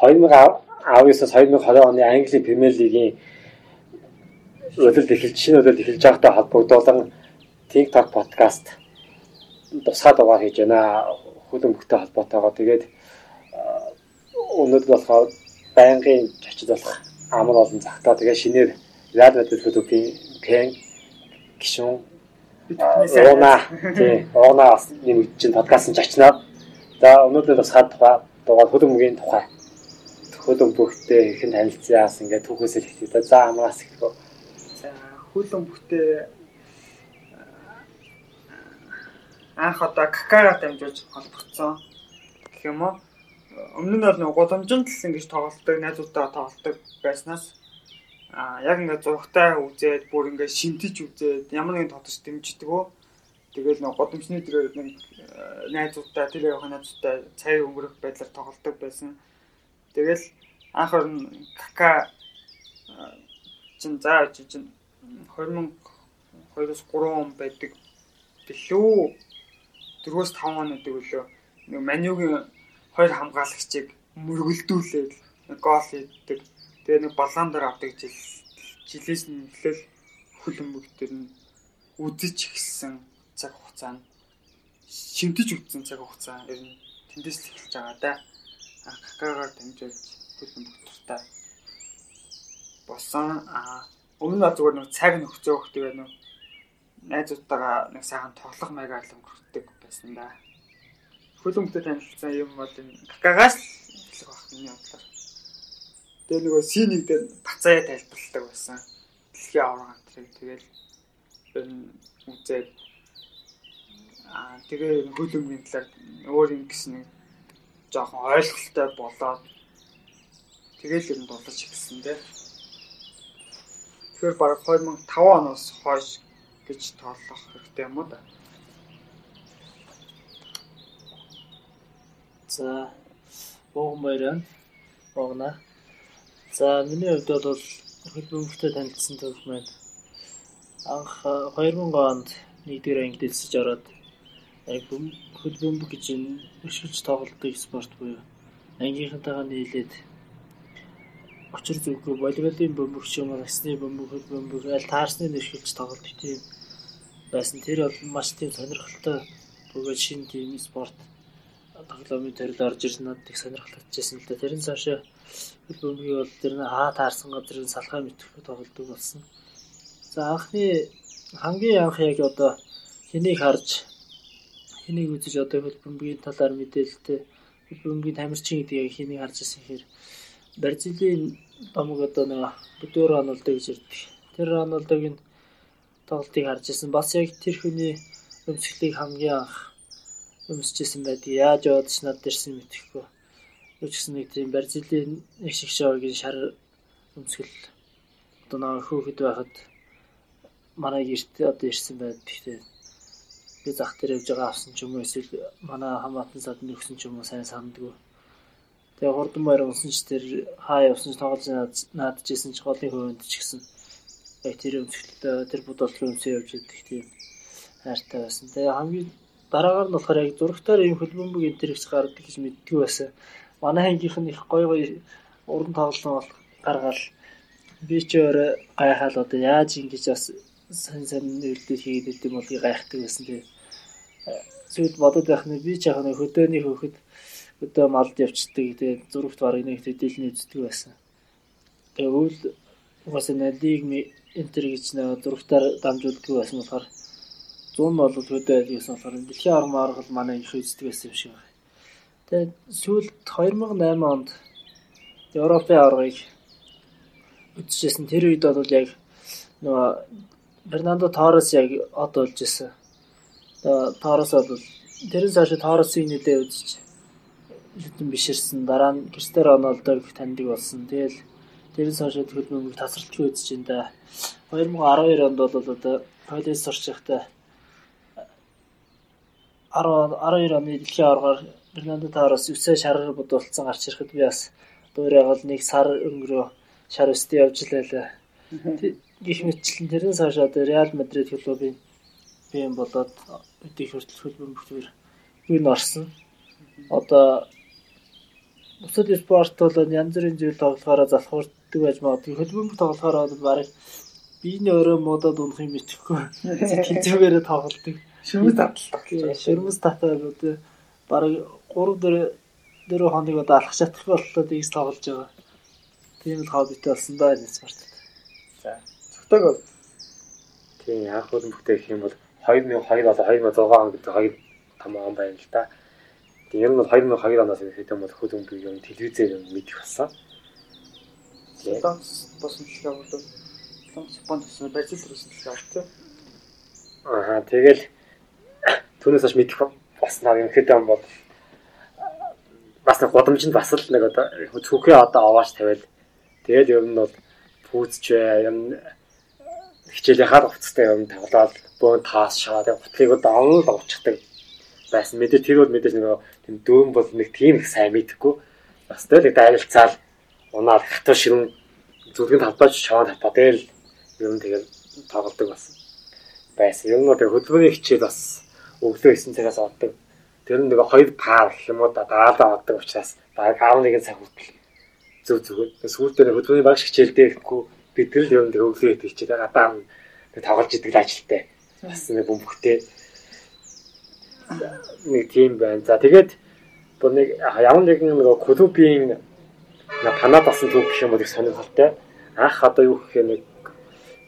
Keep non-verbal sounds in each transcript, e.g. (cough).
2019-аас 2020 оны Английн Премьер Лигийн өдөрт эхэлж шинэ өдөрт эхэлж байгаатай холбогдуулан TikTok подкаст тусгай дугаар хийж байна. Бүхтэй холбоотойгоо тэгээд өнөөдөр болохоор байнгын зочид болох амар олон цагтаа тэгээд шинээр Реал Мадрид клубын Пен гишүүн Ууна тий бас нэмэгдэж подкаст нь очноо. За өнөөдөр бас хад тухай дугаар хөлөн бүгийн тухай хөлөн бүхтэй ихэн танилцаас ингээд түүхээс л ихтэй. За амраас ихгөө. За хөлөн бүхтэй анх одоо какага дамжуулж холбогдсон гэх юм уу. Өмнө нь бол нэг гудамжинд л ингэж тоглолтог, найзуудтайгаа тоглолтог байснаас а яг ингээд зургтай үзээд бүр ингээд шимтэж үзээд ямар нэгэн тодорч дэмждэг өө. Тэгэл нэг годомчны дээр нэг э, найзуудтай тэр явах найзуудтай цай өнгөрөх байдлаар тоглолдог байсан. Тэгэл анх орн кака чин за чин 2002-оос 3 он байдаг. Дэлүү 4-өөс 5 он гэдэг үлээ. Нэг Манюгийн хоёр хамгаалагчийг мөргөлдүүлээд гол хийдэг Тэгээ нэг балаан дээр авдаг жил жилээс нь эхлээл хүлэмбэг дээр нь үзэж ихсэн цаг хугацаа нь шимтэж үтсэн цаг хугацаа ер нь тэндээс эхэлж байгаа да. Какагаар дамжуулж хүлэмбэг туртаа болсон. Аа өмнө нь зүгээр нэг цаг нөхцөө өгөх тэгээ нэг найзуудтайгаа нэг сайхан тоглох маягаар л өнгөрөхдөг байсан да. Хүлэмбэгтэй танилцсан юм бол энэ какагаас эхлэх байх миний бодлоор. Тэгээ нөгөө C1 дээр бацаа тайлбарладаг байсан. Дэлхийн авраг антрыг тэгэл нь үзээд аа тэгээ хөлөмгийн талаар өөр юм гэсэн нэг жоохон ойлголттой болоод тэгэл нь дулаж ирсэн дээ. Тэгэхээр баг 2005 оноос хойш гэж тоолох хэрэгтэй юм уу да. За богон баяраа. Богнаа. За миний хувьд бол хөлбөмбөгтэй танилцсан төв маань анх 2000 онд нэгдүгээр ангид элсэж ороод яг хөлбөмбөг гэж өшгөлж тоглодог спорт буюу ангийнхантайгаа нийлээд очир зүггүй волейболын бөмбөг ч юм уу насны бөмбөг хөлбөмбөг аль таарсны нэршилж тоглодог тийм байсан. Тэр бол маш тийм сонирхолтой бөгөөд шинэ тийм спорт тоглоомын төрөл орж ирсэн надад их сонирхолтой л да. Тэрнээс хойш бөмбөгийг бол тэр нь хаа таарсан газрын салхаа мэтгэх тоглодог болсон. За анхны хамгийн анх яг одоо хэнийг харж хэнийг үзэж одоо бөмбөгийн талаар мэдээлэлтэй бөмбөгийн тамирчин гэдэг яг хэнийг харж ирсэн хэрэг Бразилийн домог одоо нэг Бүдүүр Роналдо гэж ирдэг. Тэр Роналдогийн тоглолтыг харж ирсэн. Бас яг тэр хүний өмсгөлийг хамгийн анх өмсөжсэн байдаг. Яаж яваад ч над дэрсэн мэдэхгүй. Юу ч гэсэн нэг тийм Бразилийн нэг шиг шоугийн шар өмсгөл одоо нэг хөөхд байхад манай гэрт одоо ирсэн байд. Гэхдээ би зах дээр явж байгаа авсан ч юм уу эсвэл манай хамаатан сад нөхсөн ч юм уу сайн санддаг. Тэгээ хурдан баяр унсан ч тэр хаа явсан ч тоглож наадчихсэн ч голын хөвөнд ч гэсэн яг тэр өмсгөлтөө тэр бодолтой өмсөө явж идэх тийм хайртай байсан. Тэгээ хамгийн дараагаар нь болохоор яг зурагтаар ийм хөлбөмбөг энэ төр гэж гардаг гэж мэддгүй байсан. Манай хангийнх нь их гоё гоё уран тоглоом бол гаргаал би ч өөрөө гайхаал одоо яаж ингэж бас сан сан үйлдэл хийгээд идэм болгийг гайхдаг байсан тий. Зүйл бодоод байх нь би ч яг хөдөөний хөхөд өдөө малд явцдаг тий зурагт барыг нэг хэдэлний үздэг байсан. Тэгээ үйл угаасаа налиг энэ төр гэж нэг зурагтаар дамжуулдаг байсан болохоор 100 нь бол хөдөө айлгсан болохоор дэлхийн арга маргал манай их үздэг байсан юм шиг байна. Тэгээд сүүлд 2008 онд Европын аваргыг үзчихсэн. Тэр үед бол яг нөгөө Бернандо Торрес яг од болж исэн. Торрес бол тэрэн цаашаа Торресыг нэлээ үзэж хэдэн биширсэн. Дараа нь Кристиано Роналдог таньдаг болсон. Тэгэл тэрэн цаашаа төлөвлөмөг тасралтгүй үзэж энэ да. 2012 онд бол одоо коллеж сурч байхдаа 10 12 оны дэлхийн аваргаар Фернандо Торрес 9 шараар бодуулсан гарч ирэхэд би бас дуурайгаа л нэг сар өнгөрөө шар өстэй явж лээ. Гэх мэтчлэн тэрнээс хойш одоо Реал Мадрид клубын би юм болоод өдийг хүртэл хөлбөмбөгтөр юу н орсон. Одоо бусад спорт бол янз бүрийн зүйл тоглохоор залхуурдаг байж магадгүй. Хөлбөмбөг тоглохоор бол барыг биений өрөө модод унах юм итгэхгүй. Тэнцвэрээр тоглолдог. Шүмэс таталдаг. Шүмэс татаад барыг 3 4 4 хоног одоо алах чадахгүй боллоо дийс тоглож байгаа. Тийм л хоббитэй болсон даа энэ спорт. За. Цогтойгоо. Тийм анх хөлбөмбөгтэй гэх юм бол 2002 болоо 2006 он гэдэг хоёр том он байна л да. Тийм ер нь бол 2002 оноос ихэдэн бол хөлбөмбөг юм телевизээр мэдэх болсон. Тийм. Босон төлөв бол Японд тусан Бразил руусан төлөв авчихсан. Аа тэгэл түүнээс хойш мэдэх болсноор юм хэдэн бол бас нэг гудамжинд бас л нэг одоо цүхээ одоо аваач тавиад тэгээд ер нь бол пүүцч юм хичээлийнхаа хувцастай юм тоглоод бөөн таас шаа тэгээд гутлыг одоо он л уучдаг байсан. Мэдээ тэр бол мэдээж нэг тийм дөөм бол нэг тийм их сайн мэдхгүй. Бас тэгэл дайралцаал унаад хатуу ширүүн зүргийн талбайч шаваа татаа тэгэл ер нь тэгэл тоглодог бас байсан. Ер нь одоо хөдөлмөрийн хичээл бас өглөө 9 цагаас ордог. Тэр нь нэг хоёр пар юм уу даалаа авдаг учраас баг 11 цаг хүртэл зөв зөв. Сүүлдээ хөдөлмөрийн багш хичээлдээ ирэхгүй бид тэр л ер нь өглөө хичээл гадаа тоглож идэг л ажилтай. Бас нэг бөмбөгтэй нэг тийм байна. За тэгээд бүр нэг ямар нэгэн нэг клубийн танаад асан төв гэх юм бол их сонирхолтой. Анх одоо юу гэх нэг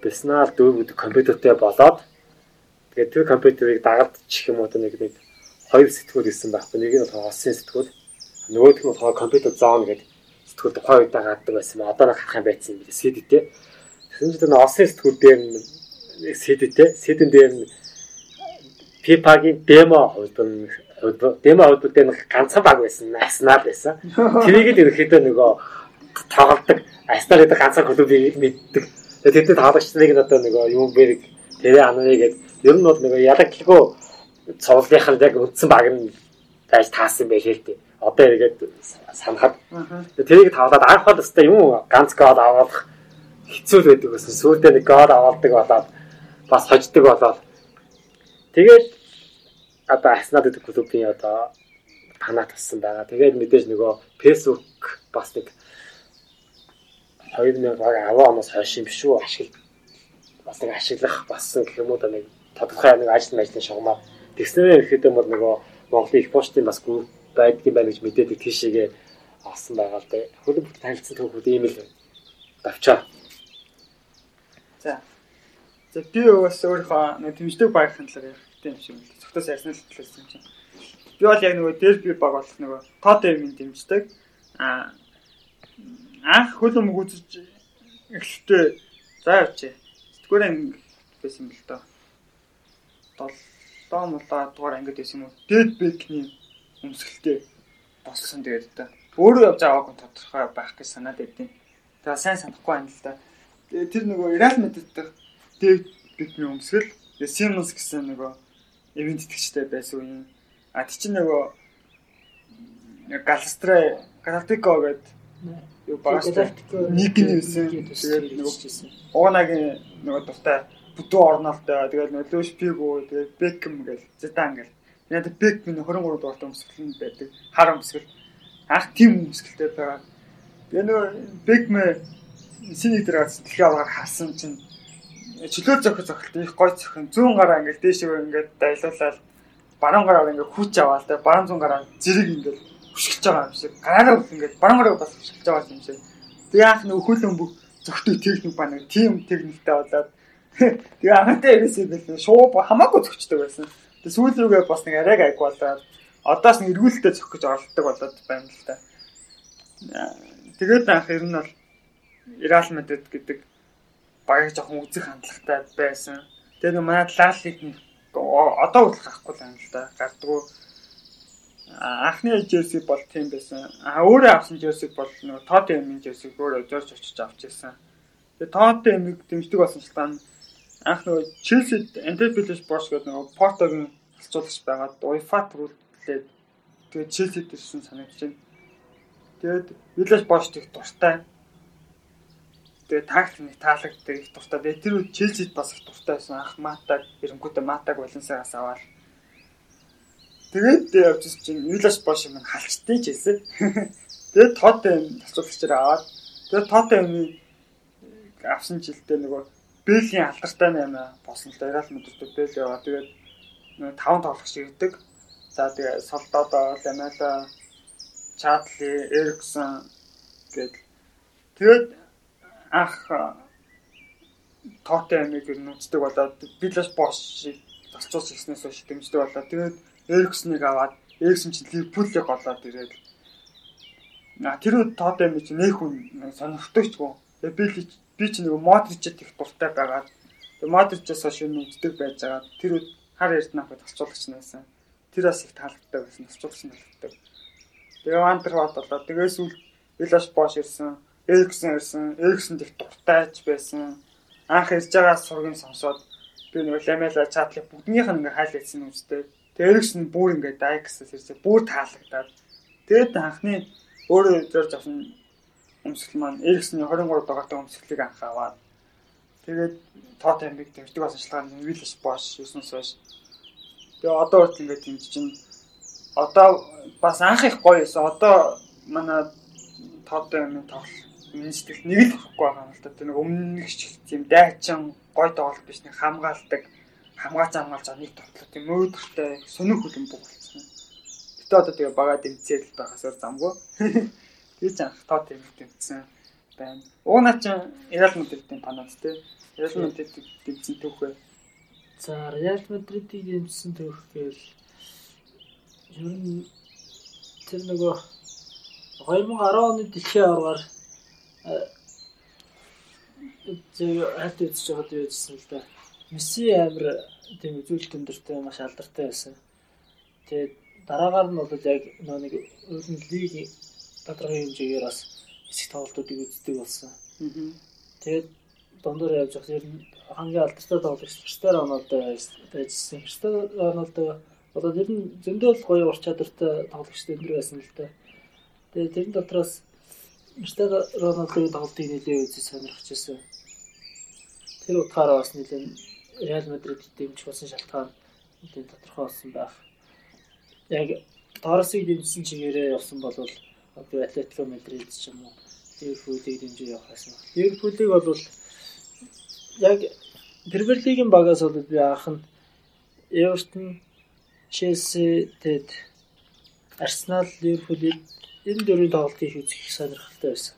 Беснаар дүүг гэдэг компьютертэй болоод тэгээд тэр компьютерыг дагардчих юм уу нэг нэг хоёр сэтгүүл ирсэн байхгүй. Нэг нь болохоор осын сэтгүүл. Нөгөөх нь болохоор компьютер зоон гэдэг сэтгүүл тухайн үед дагааддаг байсан. Одоо нэг харах юм байсан юм. CD-тэй. Тэгсэн чинь нэг осын сэтгүүл дээр CD-тэй. CD-н дээр FIFA-гийн демо хувьд демо хувьд дээр ганцхан баг байсан. Arsenal байсан. (laughs) Тэрийг л ерөөхдөө нөгөө тоглолдог. Arsenal гэдэг ганцхан клубыг мэддэг. Тэгээд тэд таалагчдыг нь одоо нөгөө юм бэрэг тэрэ ананы гэдэг ер нь бол нөгөө ялаглгүй цовлынх нь яг үндсэн баг нь байж таасан байх л дээ. Одоо эргээд санахад. Тэрийг тавлаад анх бол өстой юм ганц гол авах хэцүү л байдаг гэсэн. Сүүлдээ нэг гол авалдаг болоод бас хождог болоод тэгээд одоо Арсенал гэдэг клубын одоо танаа тассан байгаа. Тэгээд мэдээж нөгөө Facebook бас нэг 2010 оноос хойш юм биш үү ашигла бас нэг ашиглах бассан гэх юм уу да нэг тодорхой нэг ажил мэжлийн шугамаа тэгснээр ихэд бол нөгөө Монголын их поштын бас гүр байдгийн байна гэж мэдээдэг тийшээгээ авсан байгаа л дээ. Хөлөг бүх танилцсан түүхүүд ийм л давчаа. За. Би бас өөрийнхөө нэг тэмцдэг багийн талаар ярих гэдэг юм шиг байна. Цогтоос ярьсан л талаас юм чинь. Би бол яг нөгөө дерби баг болох нөгөө Тоттенхэмийн дэмждэг. Аа анх хөлөм үзэж эхлэхдээ за явчих. Сэтгүүрээ байсан юм л доо. 7 мулаа дугаар ангид байсан юм уу? Дэд бэкний өмсгөлтэй болсон тэгээд та. Өөрөө явж аваагүй тодорхой байх гэж санаад байдیں۔ Тэгээ сайн санахгүй байна л да. Тэр нөгөө Real Madrid-тэй дэд бэкний өмсгөл. Simmons гэсэн нөгөө ивент итгэжтэй байсан үеийн а тий чи нөгөө Галастрай Галактико гэдэг юу багш нэг нь юусэн тэгээд нөгөө Уунагийн нөгөө дуртай бүтэн орнолтой. Тэгээд нөгөө Лүш Пигу тэгээд Бекхэм гэл Зидан гэл. Яг Бек минь 23 дугаарт өмсгөл нь байдаг. Хар өмсгөл. Анх тим өмсгөлтэй байгаа. Тэгээд нөгөө Бекмэ синий дээр дэлхийн аваар харсан чинь чөлөө зөхө зохилт их гой зөхөн 100 гараа ингээд дээшээ ингээд дайлуулаад баруун гараа ингээд хүүч аваал тэ баруун зүүн гараа зэрэг ингээд хөшгөж байгаа юм шиг гараараа ингээд баруун гараа бас хөшгөж байгаа юм шиг Тэгээ анх нэг хөлөн бүх зөвхөн техник ба нэг тим техниктэй болоод тэгээ анхтай ерөөсөө бэл шуу хамаагүй зөвчдөг байсан. Тэгээ сүүл рүүгээ бас нэг арайг айг болоод одоос нэг эргүүлэлтэд зөх гэж оролддог болоод байна л та. Тэгээд анх ер нь бол Ирал Мадрид гэдэг багийг жоохон үзэх хандлагатай байсан. Тэгээд нэг манай Лалиг одоо хүртэл гарахгүй л байна л да. Гардггүй анхны жерси бол тийм байсан. А өөрөө авсан жерси бол нөгөө Тоттенхэмийн жерсиг өөрөө зорж очиж авч ирсэн. Тэгээ Тоттенхэмийг дэмждэг болсон шалтгаан анх нөгөө Челсид Антефилиш Бош гэдэг нөгөө Портогийн алцуулагч байгаад UEFA төрүүлээд тэгээ Челсид ирсэн санагдаж байна. Тэгээд Виллаж Бош их дуртай. Тэгээ тактик таалагддаг их дуртай. Тэгээ тэр үед Челсид бас их дуртай байсан. Анх Матаг эренгүүтээ Матаг Валенсиагаас аваад Тэгээд явж чинь Виллаж Бош юм халчтай ч хэлсэн. (laughs) Тэгээд тоотой юм асуулагчаар аваад тэгээд юм авсан жилдээ нөгөө Бэлийн алдартай наймаа болсон л Реал Мадрид Бэл яваа. Тэгээд нөгөө таван тоглогч ирдэг. За тэгээ Солдодо, Ламела, Чатли, Эриксон гээд тэгээд анх тоотой амиг ер нь үздэг болоод Билаш Бош зарцуулж ирснээс хойш дэмждэг болоод тэгээд Эриксныг аваад Эриксон чинь Ливерпулийг голоод ирээд На тэр үед тоотой амиг чинь нөх хүн сонирхдогчгүй. Тэгээд би би чи нэг Модричэд их дуртай байгаа. Тэгээд Модричээс хойш юм үздэг байж байгаа. Тэр үед хар эрдэнэ авах тасцуулагч байсан. Тэр бас их таалагддаг байсан. Тасцуулагч нь таалагддаг. Тэгээ Вандер бодлоо. Тэгээ сүүл Билаш Бош ирсэн. Эриксон ирсэн. Эриксонд их дуртайч байсан анх ирж байгаа сургийн сонсоод би нэг ламела чатлыг бүгднийх нь ингээ хайл хэлсэн үстэй. Тэрэгс нь бүр ингээ дайксаас ирсээ бүр таалагдаад. Тэгээд анхны өөрөө зорж авсан өмсгөл маань Эриксний 23 дугаартай өмсгөлийг анх аваад тэгээд амиг дэмждэг бас ажиллагаа Виллс Бош юуснаас хойш. Тэгээ одоо үрт ингээ дэмжиж чинь одоо бас анх их гоё байсан. Одоо манай тоот амиг тоглол миний сэтгэл нэг л авахгүй байгаа юм л да. Нэг өмнөх тийм дайчин гой тоглолт биш нэг хамгаалдаг хамгаач хамгаалж байгаа нэг тоглолт тийм өөдөртэй сонир хөлн бүх болсон. Гэтэ одоо тэгээ бага дэмцээл байгаасаар замгүй. (laughs) Тэр ч анх тоо тийм дэмцсэн байна. Ууна ч Реал Мадридын панад тий. Реал Мадрид дэмцсэн түүхээ. За Реал Мадридыг дэмцсэн түүх гэвэл ер нь тэр нөгөө 2010 оны дэлхийн аваргаар зөв хальт үзэж байгаад юу гэсэн л да. Месси амир тийм үзүүлэлт өндөртэй маш алдартай байсан. Тэгээд дараагаар нь бол яг нөө нэг өөрийн лиг тодорхой хэмжээгээр бас хэсэг тоглолтуудыг үздэг болсон. Тэгээд дундуур явж байгаа ер нь хамгийн алдартай тоглогч Криштиану Роналдо байжсэн. Криштиану Роналдо одоо ер нь зөндөө гоё ур чадвартай тоглогч өндөр байсан л да. Тэгээд тэрэн дотроос Мистер Роналдогийн тоглолтыг нэлээд үзэж сонирхож байсан. Тэр утгаараа бас нэлээд Реал Мадрид дэмжих болсон шалтгаан нэлээд тодорхой болсон байх. Яг Торосыг дэмжсэн чигээрээ явсан бол одоо Атлетико Мадрид ч юм уу Ливерпулийг дэмжиж явах байсан. Ливерпулийг бол яг Премьер лигийн багаас бол би анх нь Эвертон, Челси, Арсенал, Ливерпулийг энэ дөрвийн тоглолтыг үзэх их сонирхолтой байсан.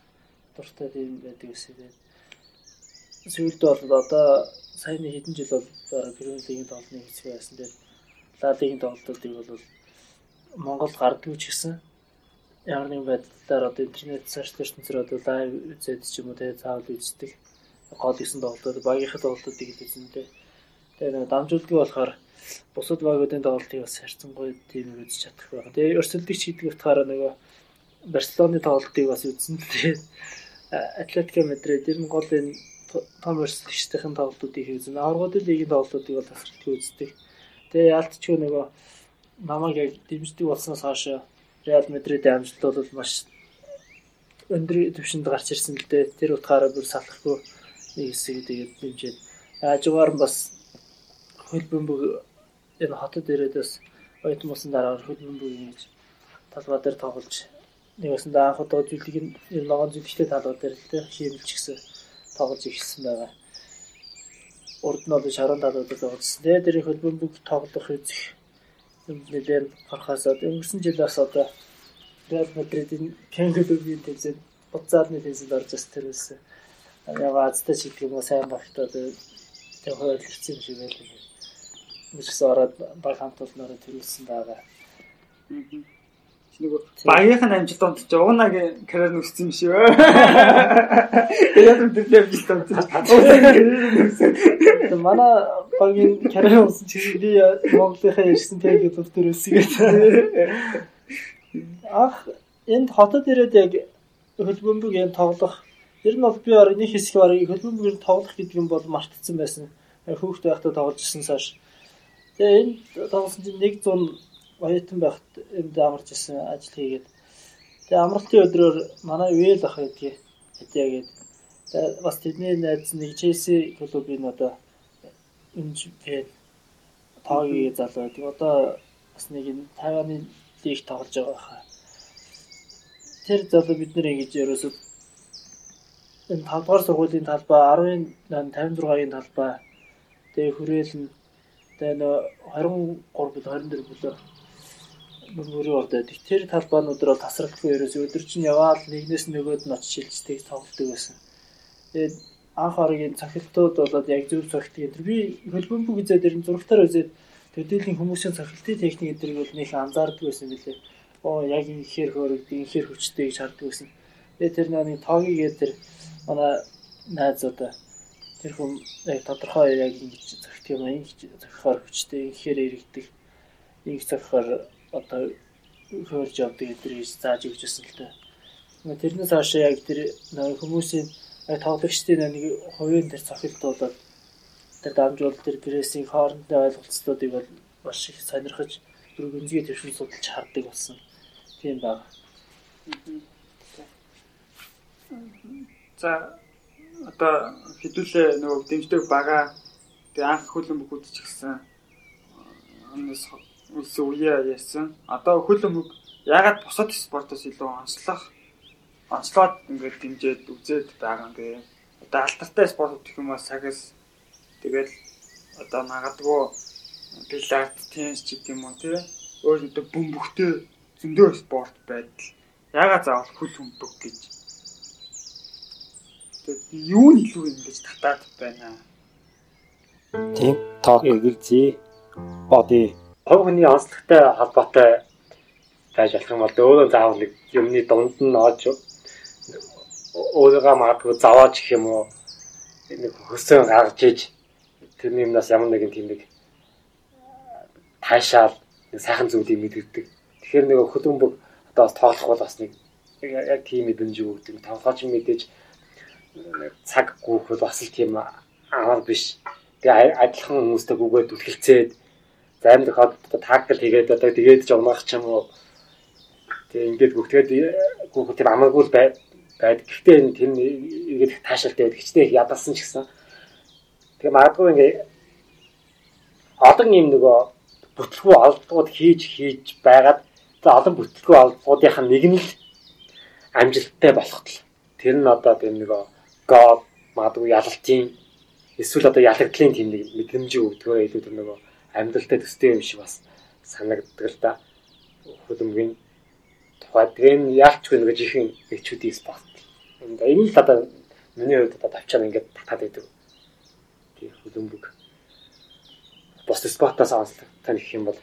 Дуртай тийм байдаг гэсэн. Сүүлд бол одоо саяны хэдэн жил бол Премьер лигийн тоглолтыг үзэх байсан. Тэгээд Ла лигийн тоглолтуудыг бол Монгол гардгүй ч гэсэн ямар нэгэн байдлаар одоо интернет сошиал ертөнцөөр одоо лайв үзээд ч юм уу тэгээ заавал үздэг. Гол гэсэн тоглолтууд багийнхаа тоглолтуудыг үзэндээ. Тэгээ нэг дамжуулдаг болохоор бусад багуудын тоглолтыг бас харьцангуй тийм үзэж чадах байна. Тэгээ өрсөлдөг шийдэг утгаараа нөгөө Барселоны тоглолтыг бас үзсэн л тэгээд Атлетико Мадрид ер нь гол энэ том өрсөлдөгчдийн тоглолтуудыг үзэн. Аврагуудын лигийн тоглолтуудыг бол тасралтгүй үздэг. Тэгээ яалтчгүй нөгөө намайг яг дэмждэг болсноос хойш Реал Мадридын амжилт бол маш өндөр түвшинд гарч ирсэн л дээ. Тэр утгаараа бүр салахгүй нэг хэсэг тэгээд дэмжээд хажуугаар нь бас хөлбөмбөг энэ хотод ирээд бас болсон дараа хөлбөмбөгийн талбай дээр тоглож өсөнд анх удаа зүйлийг энэ ногоон зүйлэгтэй талбай дээр л хиймэлч гэсэн тоглож ихсэн байгаа. Урд нь бол шарон талбай дээр тоглосон. Тэгээ дэрийн хөлбөмбөг тоглох үзэх юм нэлээд харахасаад өнгөрсөн жил бас одоо Реал Мадридын Кенгелүгийн тэмцээнд буцаадны тэмцээнд орж бас тэрэлсэн. Яг азтай ч гэх юм уу сайн багтаа тэг хойрлогдсон юм шиг байлаа. Мөчс ороод баг хамт олноор тэрэлсэн байгаа нөгөө багийнх нь амжилт онцч уунагийн карьер нүссэн юм шиг. Тэгээд үдэл амжилт онцч. Манай багийн карьер чинь би Монголынхаа ирсэн тэгээд төр төрөөсгээд. Ах энд хотод ирээд яг хөлбөмбөгийн тоглох ер нь бол би нэг хэсэг орой хөлбөмбөгийн тоглох гэдэг юм бол мартцсан байсан. Хүүхд байхдаа тоглож ирсэн цааш. Тэгээ энэ тоглосон чинь 100 оюутан байхад энд амарч исэн ажил хийгээд тэгээ амралтын өдрөөр манай Вэл ах гэдгийг хэдийгээд бас тэдний найз нэг Челси клубын одоо фэн таагийн залуу гэдэг одоо бас нэг Тайваны лиг тоглож байгаа хаа. тэр залуу бид нэр ингэж ерөөсөө энэ 5 дугаар сургуулийн талбай 10-ын 56-ын талбай тэгээ хүрээлэн тэгээ нөө 23 бил 24 бүлөө мөрөөр ордод тэр талбаанууд руу тасралтгүй ерөөс өдөр чинь яваал нэгнээс нөгөөд нь очиж шилждэг тоглолдог байсан. Тэгээд анх орогийн цахилтууд болоод яг зөв цахилтыг энэ би хөлбөмбөг үзээд ирэн зурагтаар үзээд төдийллийн хүмүүсийн цахилтын техник эдгээр бол нэг анзаардаг байсан билээ. Оо яг инхээр хөөрөгдөг, инхээр хүчтэй гэж харддаг байсан. Тэгээд тэр нэг тоогийг тэр манай найзуудаа тэр хүн яг тодорхой яг ингэж зохих юм аа ингэж зохихоор хүчтэй инхээр иргэдэг. Инх зохихоор одоо хөөрж явдаг хийж зааж өгч байсан л та. Тэрнээс хойш яг тэр хүмүүсийн тоглогчдын нэг хувийн тэр цохилт болоод тэр дамжуул тэр прессинг хоорондын ойлголцлуудыг бол маш их сонирхож бүр гүнзгий төвшин судалж хардаг болсон. Тийм баг. За одоо хэдүүлээ нөгөө дэмждэг бага тэгээ анх хөлөн бүгд ч гэсэн үлсэн үе яасан. Одоо хөлөн бүг ягаад бусад спортоос илүү онцлох онцлоод ингээд дэмжиж үзээд байгаа юм гээ. Одоо алтартай спорт гэх юм уу сагс тэгэл одоо магадгүй пилат теннис ч гэдэм үү тий. Өөр одоо бөмбөгтэй зөндөө спорт байдал. Ягаад заавал хөл хөмбөг гэж юу нь илүү ингэж татаад байна. Тийм тоо эгэлзээ боди хувь хүний онцлогтой холбоотой байж болох юм бол өөрөө заавал нэг юмны дунд нь оож өөрийгөө магадгүй заваач гэх юм уу нэг хөсөн гаргаж иж тэрний юмнаас ямар нэгэн тийм нэг таашаал сайхан зүйлийг мэдэрдэг. Тэгэхээр нэг хөлбөмбөг одоо бас тоглох бол бас нэг яг тийм мэдрэмж өгдөг. Тоглооч мэдээж цаг гүйх бол бас л тийм амар биш. Тэгээ адилхан хүмүүстэй гүгээд үлхэлцээд займд хад тактикл хийгээд одоо тэгээд ч унах ч юм уу. Тэгээ ингээд гүгтгээд гүөх тийм амаргүй байд. Гэхдээ энэ тэр ингээд таашаалтай байдаг. Хичнээн ядалсан ч гэсэн. Тэгээ магадгүй ингээд олон юм нөгөө бүтлгүй алдгууд хийж хийж байгаад олон бүтлгүй алдгуудынх нь нэг нь л амжилттай болох тал. Тэр нь одоо тийм нөгөө god магадгүй ялалтын эсвэл одоо ялагдлын тийм нэг мэдрэмжийг өгдөгөө илүү тэр нөгөө амьдралтай төстэй юм шиг бас санагддаг л да. Хөдөлмөрийн тухайд энэ яалчгүй нэг жихэн эхчүүдийн спорт. Энэ л одоо миний хувьд одоо тавчаар ингээд татаад байдаг. Тийм хөдөлмөр. Бос спортоос онцлог таних юм бол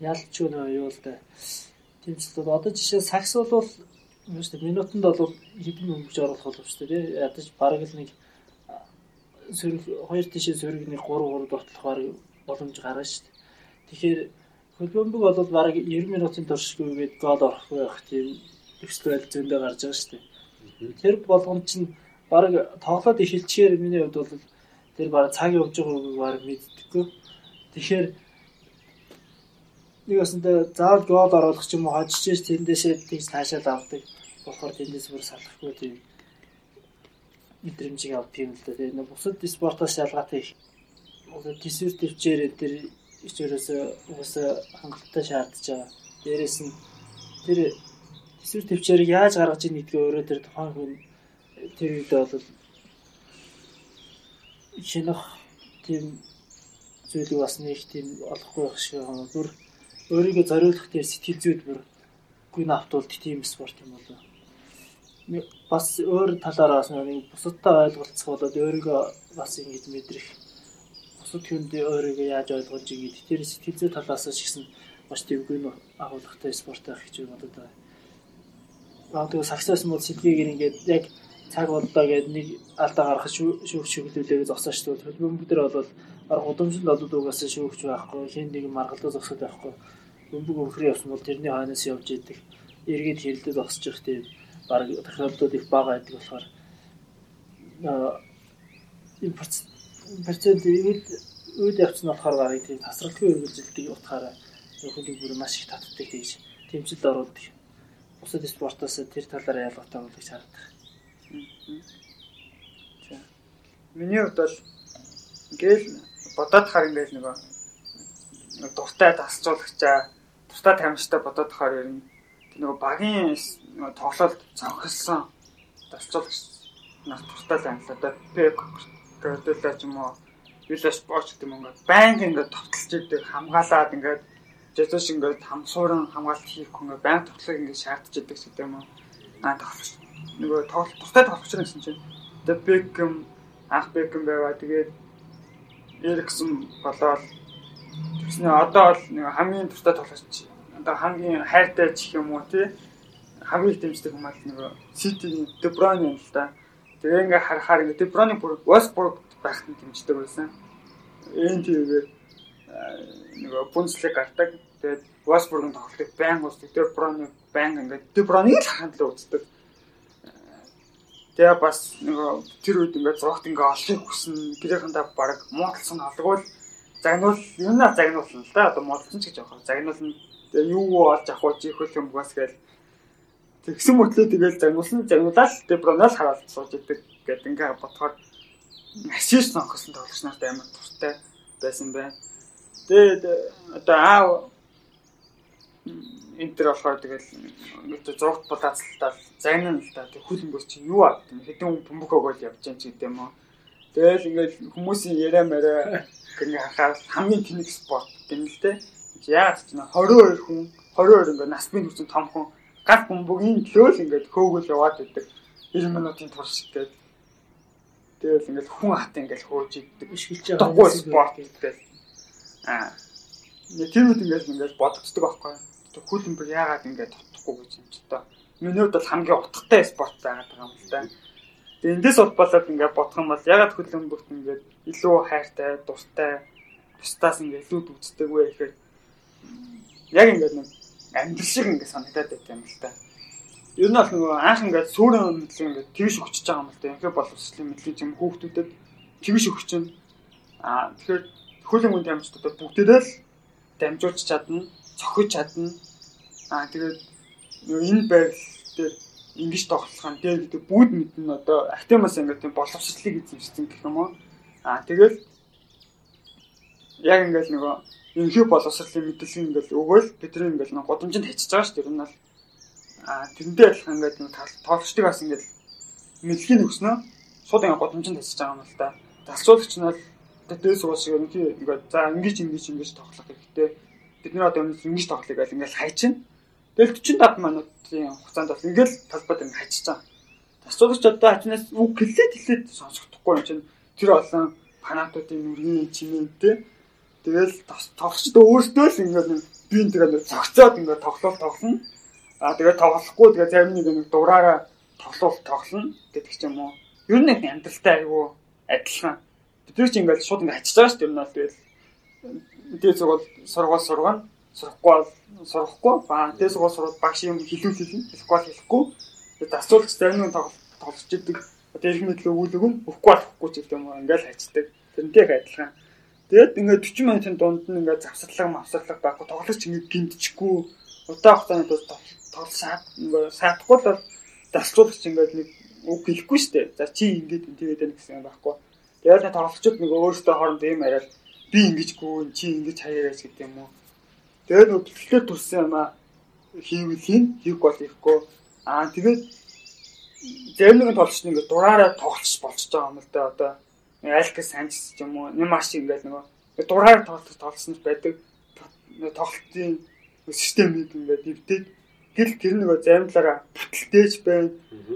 яалчгүй нөө юу л да. Тэмцэл одоо жишээ сакс бол юм шүү дээ. Минутанд бол хэдэн хөнгөж оруулах боловч тийм ядаж бараг л нэг сөрөг хоёр тишээ сөрөг нэг 3 3 дуртлах бараг боломж гарна шүү дээ. Тэгэхээр хөлбөмбөг бол бараг 90 минутын туршгүйгээд гол орохгүй байх тийм экстрэл зөндөө гарч байгаа шүү дээ. Тэр болгоом чинь бараг тоглоод эхэлчихээр миний хувьд бол тэр бараг цаг явж байгааг бараг мэддэггүй. Тэгэхээр нэг баснаа заавал гол оруулах ч юм уу хожиж тэндээсээ тийж таашаал авдаг болохоор тэндээс бүр салахгүй тийм мэдрэмжийг авдаг юм л да. Тэгээ нэг бусад спортоос ялгаатай одоо төсвөр төвчээр тэр ичээрээс угаасаа хангалттай шаардж байгаа. Дээрээс нь тэр төсвөр төвчээрийг яаж гаргаж ийн гэдгээ өөрөө тэр тухайн хүн тэр үед бол шинэх тийм зүйлийг бас нэг тийм олохгүй байх шиг байна. Бүр өөрийгөө зориулах дээр сэтгэл зүйд бүр гүн автуулдаг тийм спорт юм болоо бас өөр талаараа бас нэг бусадтай ойлголцох болоод өөрийгөө бас ингэж мэдрэх бусад хүнд өөрийгөө яаж ойлгуулж игээд тэр сэтгэл зүй талаас ч гэсэн маш төвгүй нь агуулгатай спорт байх гэж бодод байна. Тэгээ саксес мод сэтгэгийг ингээд яг цаг боллоо гэдэг нэг алдаа гаргах шүүх шүглүүлээ зогсооч тэгвэл хөлбөмбөг дээр бол удамшил олоод угаасаа шүүгч байхгүй хин нэг маргалдаа зогсоод байхгүй. Бөмбөг өвхрийн явсан бол тэрний хойноос явж идэг эргээд хэрэлдээ зогсож явах тийм баг технологиуд их бага байдаг болохоор энэ процент үед үед явцсан болохоор гарыг тийм тасралтгүй үргэлжилдэг утгаараа нөхөдийг бүр маш их татдаг гэж тэмцэлд оруулдаг. Бусад спортоос тэр талаараа ялгаатай бол гэж харагдах. За. Миний хувьд бол ингээл бодоод хаар ингээл нөгөө дуртай тасцуулагчаа тусдаа тамирчтай бодоод хаар ер нь нөгөө багийн нөгөө тоглолт цанхилсан тасцуулагч нар туртаа л англаа. Одоо Пеп гэдэг юм уу? Вилла спорт гэдэг юм ингээд банк ингээд товтлж идэг хамгаалаад ингээд Jesus ингээд хамсууран хамгаалт хийх хүн ингээд банк тоглохыг ингээд шаардж идэг гэдэг юм уу. Аа тоглох нөгөө тоглолт туртай тоглох гэсэн чинь. The Beckham ах Beckham байваа. Тэгээд Эриксон болоод тэгснэ одоо бол нэг хамгийн туртай тоглогч одоо хамгийн хайртай ч юм уу тий хамгийн дэмждэг хүмүүс нэг Ситиний Bruyne юм л да. Тэгээ ингээ харахаар ингээ Bruyne бүр Westbrook байхад нь дэмждэг байсан. Тийгээр нэг Bundesliga гардаг. Тэгээд Westbrook-ын тоглолтыг байн. De Bruyne байн ингээ Bruyne-ийг л хандлаа үздэг. Тэгээ бас нэг тэр үед ингээ зогт ингээ олохыг хүснэ. Гэрээхэндээ баг муудалсан алгуул загнуул юунаа загнуулна л да. Одоо муудалсан ч гэж явах. Загнуулна. Тэгээ юу олж авах уу чихэл юм бас гээл Тэгсэн мөртлөө тэгэл загнуулсан загнуулаад тэгээ бронол хараад сууж идэг гэдэг ингээ бодохоор асист нөхөсөн тоглогч нарт амар туртай байсан байна. Тэгээд одоо аав интер болохоор тэгэл ингээ зургт булаацлалтаа загнана л да. Тэг хүлэнгөөс чи юу аа гэдэг хэдэн бөмбөг өгөөл явж байгаа ч гэдэг юм уу. Тэгэл ингээл хүмүүсийн яриа мараа ингээ хахаар хамгийн тэнэг спорт гэнэлтэй. Яагаад ч нэ 22 хүн 22 ингээ нас бий хүчин том хүн гал бөмбөгийн төлөөл ингээд хөөгөл яваад байдаг. 90 минутын турш гэдэг. Тэгэл ингээд хүн хат ингээд хөөж иддэг. Ишгэлж байгаа. Спорт гэдэг. Аа. Нэг тэр үед ингээд ингээд бодогддог байхгүй. Хүлэмбэр яагаад ингээд тутахгүй гэж юм ч та. Миний хувьд бол хамгийн утгатай спорт байгаад байгаа юм л да. Тэгээ эндээс болоод ингээд бодох юм бол ягаад хүлэмбэрт ингээд илүү хайртай, дуртай, бусдаас ингээд илүү үздэг вэ гэхээр яг ингээд нэг амьдрал шиг ингээд санагдаад байт юм л та. Ер нь бол нөгөө анх ингээд сүрэн мэдлэг ингээд тэгш өгчөж байгаа юм л та. Инхээр боловсролын мэдлэг юм хүүхдүүдэд тэгш өгч чинь. Аа тэгэхээр хөлөн хүнд амжилтуудад бүгдээрээ л дамжуулж чадна, цохиж чадна. Аа тэгээд энэ байрал дээр ингэж тоглохын дээр гэдэг бүгд мэднэ одоо актимас ингээд боловсролыг эзэмшсэн гэх юм уу. Аа тэгэл яг ингээд нөгөө ерөнхий боловсролын мэдээлэл ингээл өгөөл бидний ингээл нэг годамжинд хийчихэж байгаа шүү дээ. Тэр нь бол аа тэрнтэй адилхан ингээд нэг тоолчдыг бас ингээд мэдлэгийг өгснөө шууд ингээд годамжинд хийчихэж байгаа юм л да. Засцуулагч нь бол дээс уус шиг ерөнхий ингээд за ингэж ингэж ингэж тоглох хэрэгтэй. Бид нар одоо ингэж тоглох гэж ингээд хайчин. Тэгэл 45 минутын хугацаанд бол ингээд талбайд ингээд хайчиж байгаа. Засцуулагч одоо хачнаас үг хэлээд хэлээд сонсохдохгүй юм чинь тэр олон фанатуудын нүрийн чимээтэй Тэгэл тоглогчдоо өөрсдөө л ингээд би энэ тэгээд зогцоод ингээд тоглолт тоглоно. Аа тэгээд тоглохгүй тэгээд зарим нэг нэг дураараа тоглолт тоглоно гэдэг ч юм уу. Ер нь амьдралтай айгүй адилхан. Бид ч ингээд шууд ингээд ачиж байгаа шүү дээ. Энэ бол тэгэл дээд сургууль сургууль сургана. Сурахгүй бол сурахгүй. Баа дээд сургууль сурвал багш юм хэлүүл хэлнэ. Хэлэхгүй бол хэлэхгүй. Тэгээд асуулт зарим тоглолт тоглож идэг. Одоо их мэдлэг өгүүлэг нь өгөхгүй болохгүй ч гэдэг юм уу. Ингээд хайцдаг. Тэрнтэй адилхан. Тэгээд ингээд 40 минутын дунд нь ингээд завсарлага мавсарлага байхгүй тоглогч ингээд гинтчихгүй удаан хугацааны тус тоглол саад ингээд саадахгүй л дасцуулагч ингээд нэг үг хэлэхгүй шүү дээ. За чи ингээд тэгээд байна гэсэн байхгүй. Тэгээд нэг тоглогчид нэг өөрсдөө хоорондоо юм яриад би ингэжгүй чи ингэж хаяараач гэдэг юм уу. Тэгээд нөгөө бэлтгэл турсан юм аа хийвэл хийн хийх бол хийхгүй. Аа тэгээд зарим нэгэн тоглогч нэг дураараа тоглож болчихж байгаа юм л да одоо Алькас Санчес ч юм уу Немаш ингээд нөгөө дураар тоглох тоглосон байдаг тоглолтын системийг ингээд эвдээд гэл тэр нөгөө зарим талаараа бүтэлтэйч байна.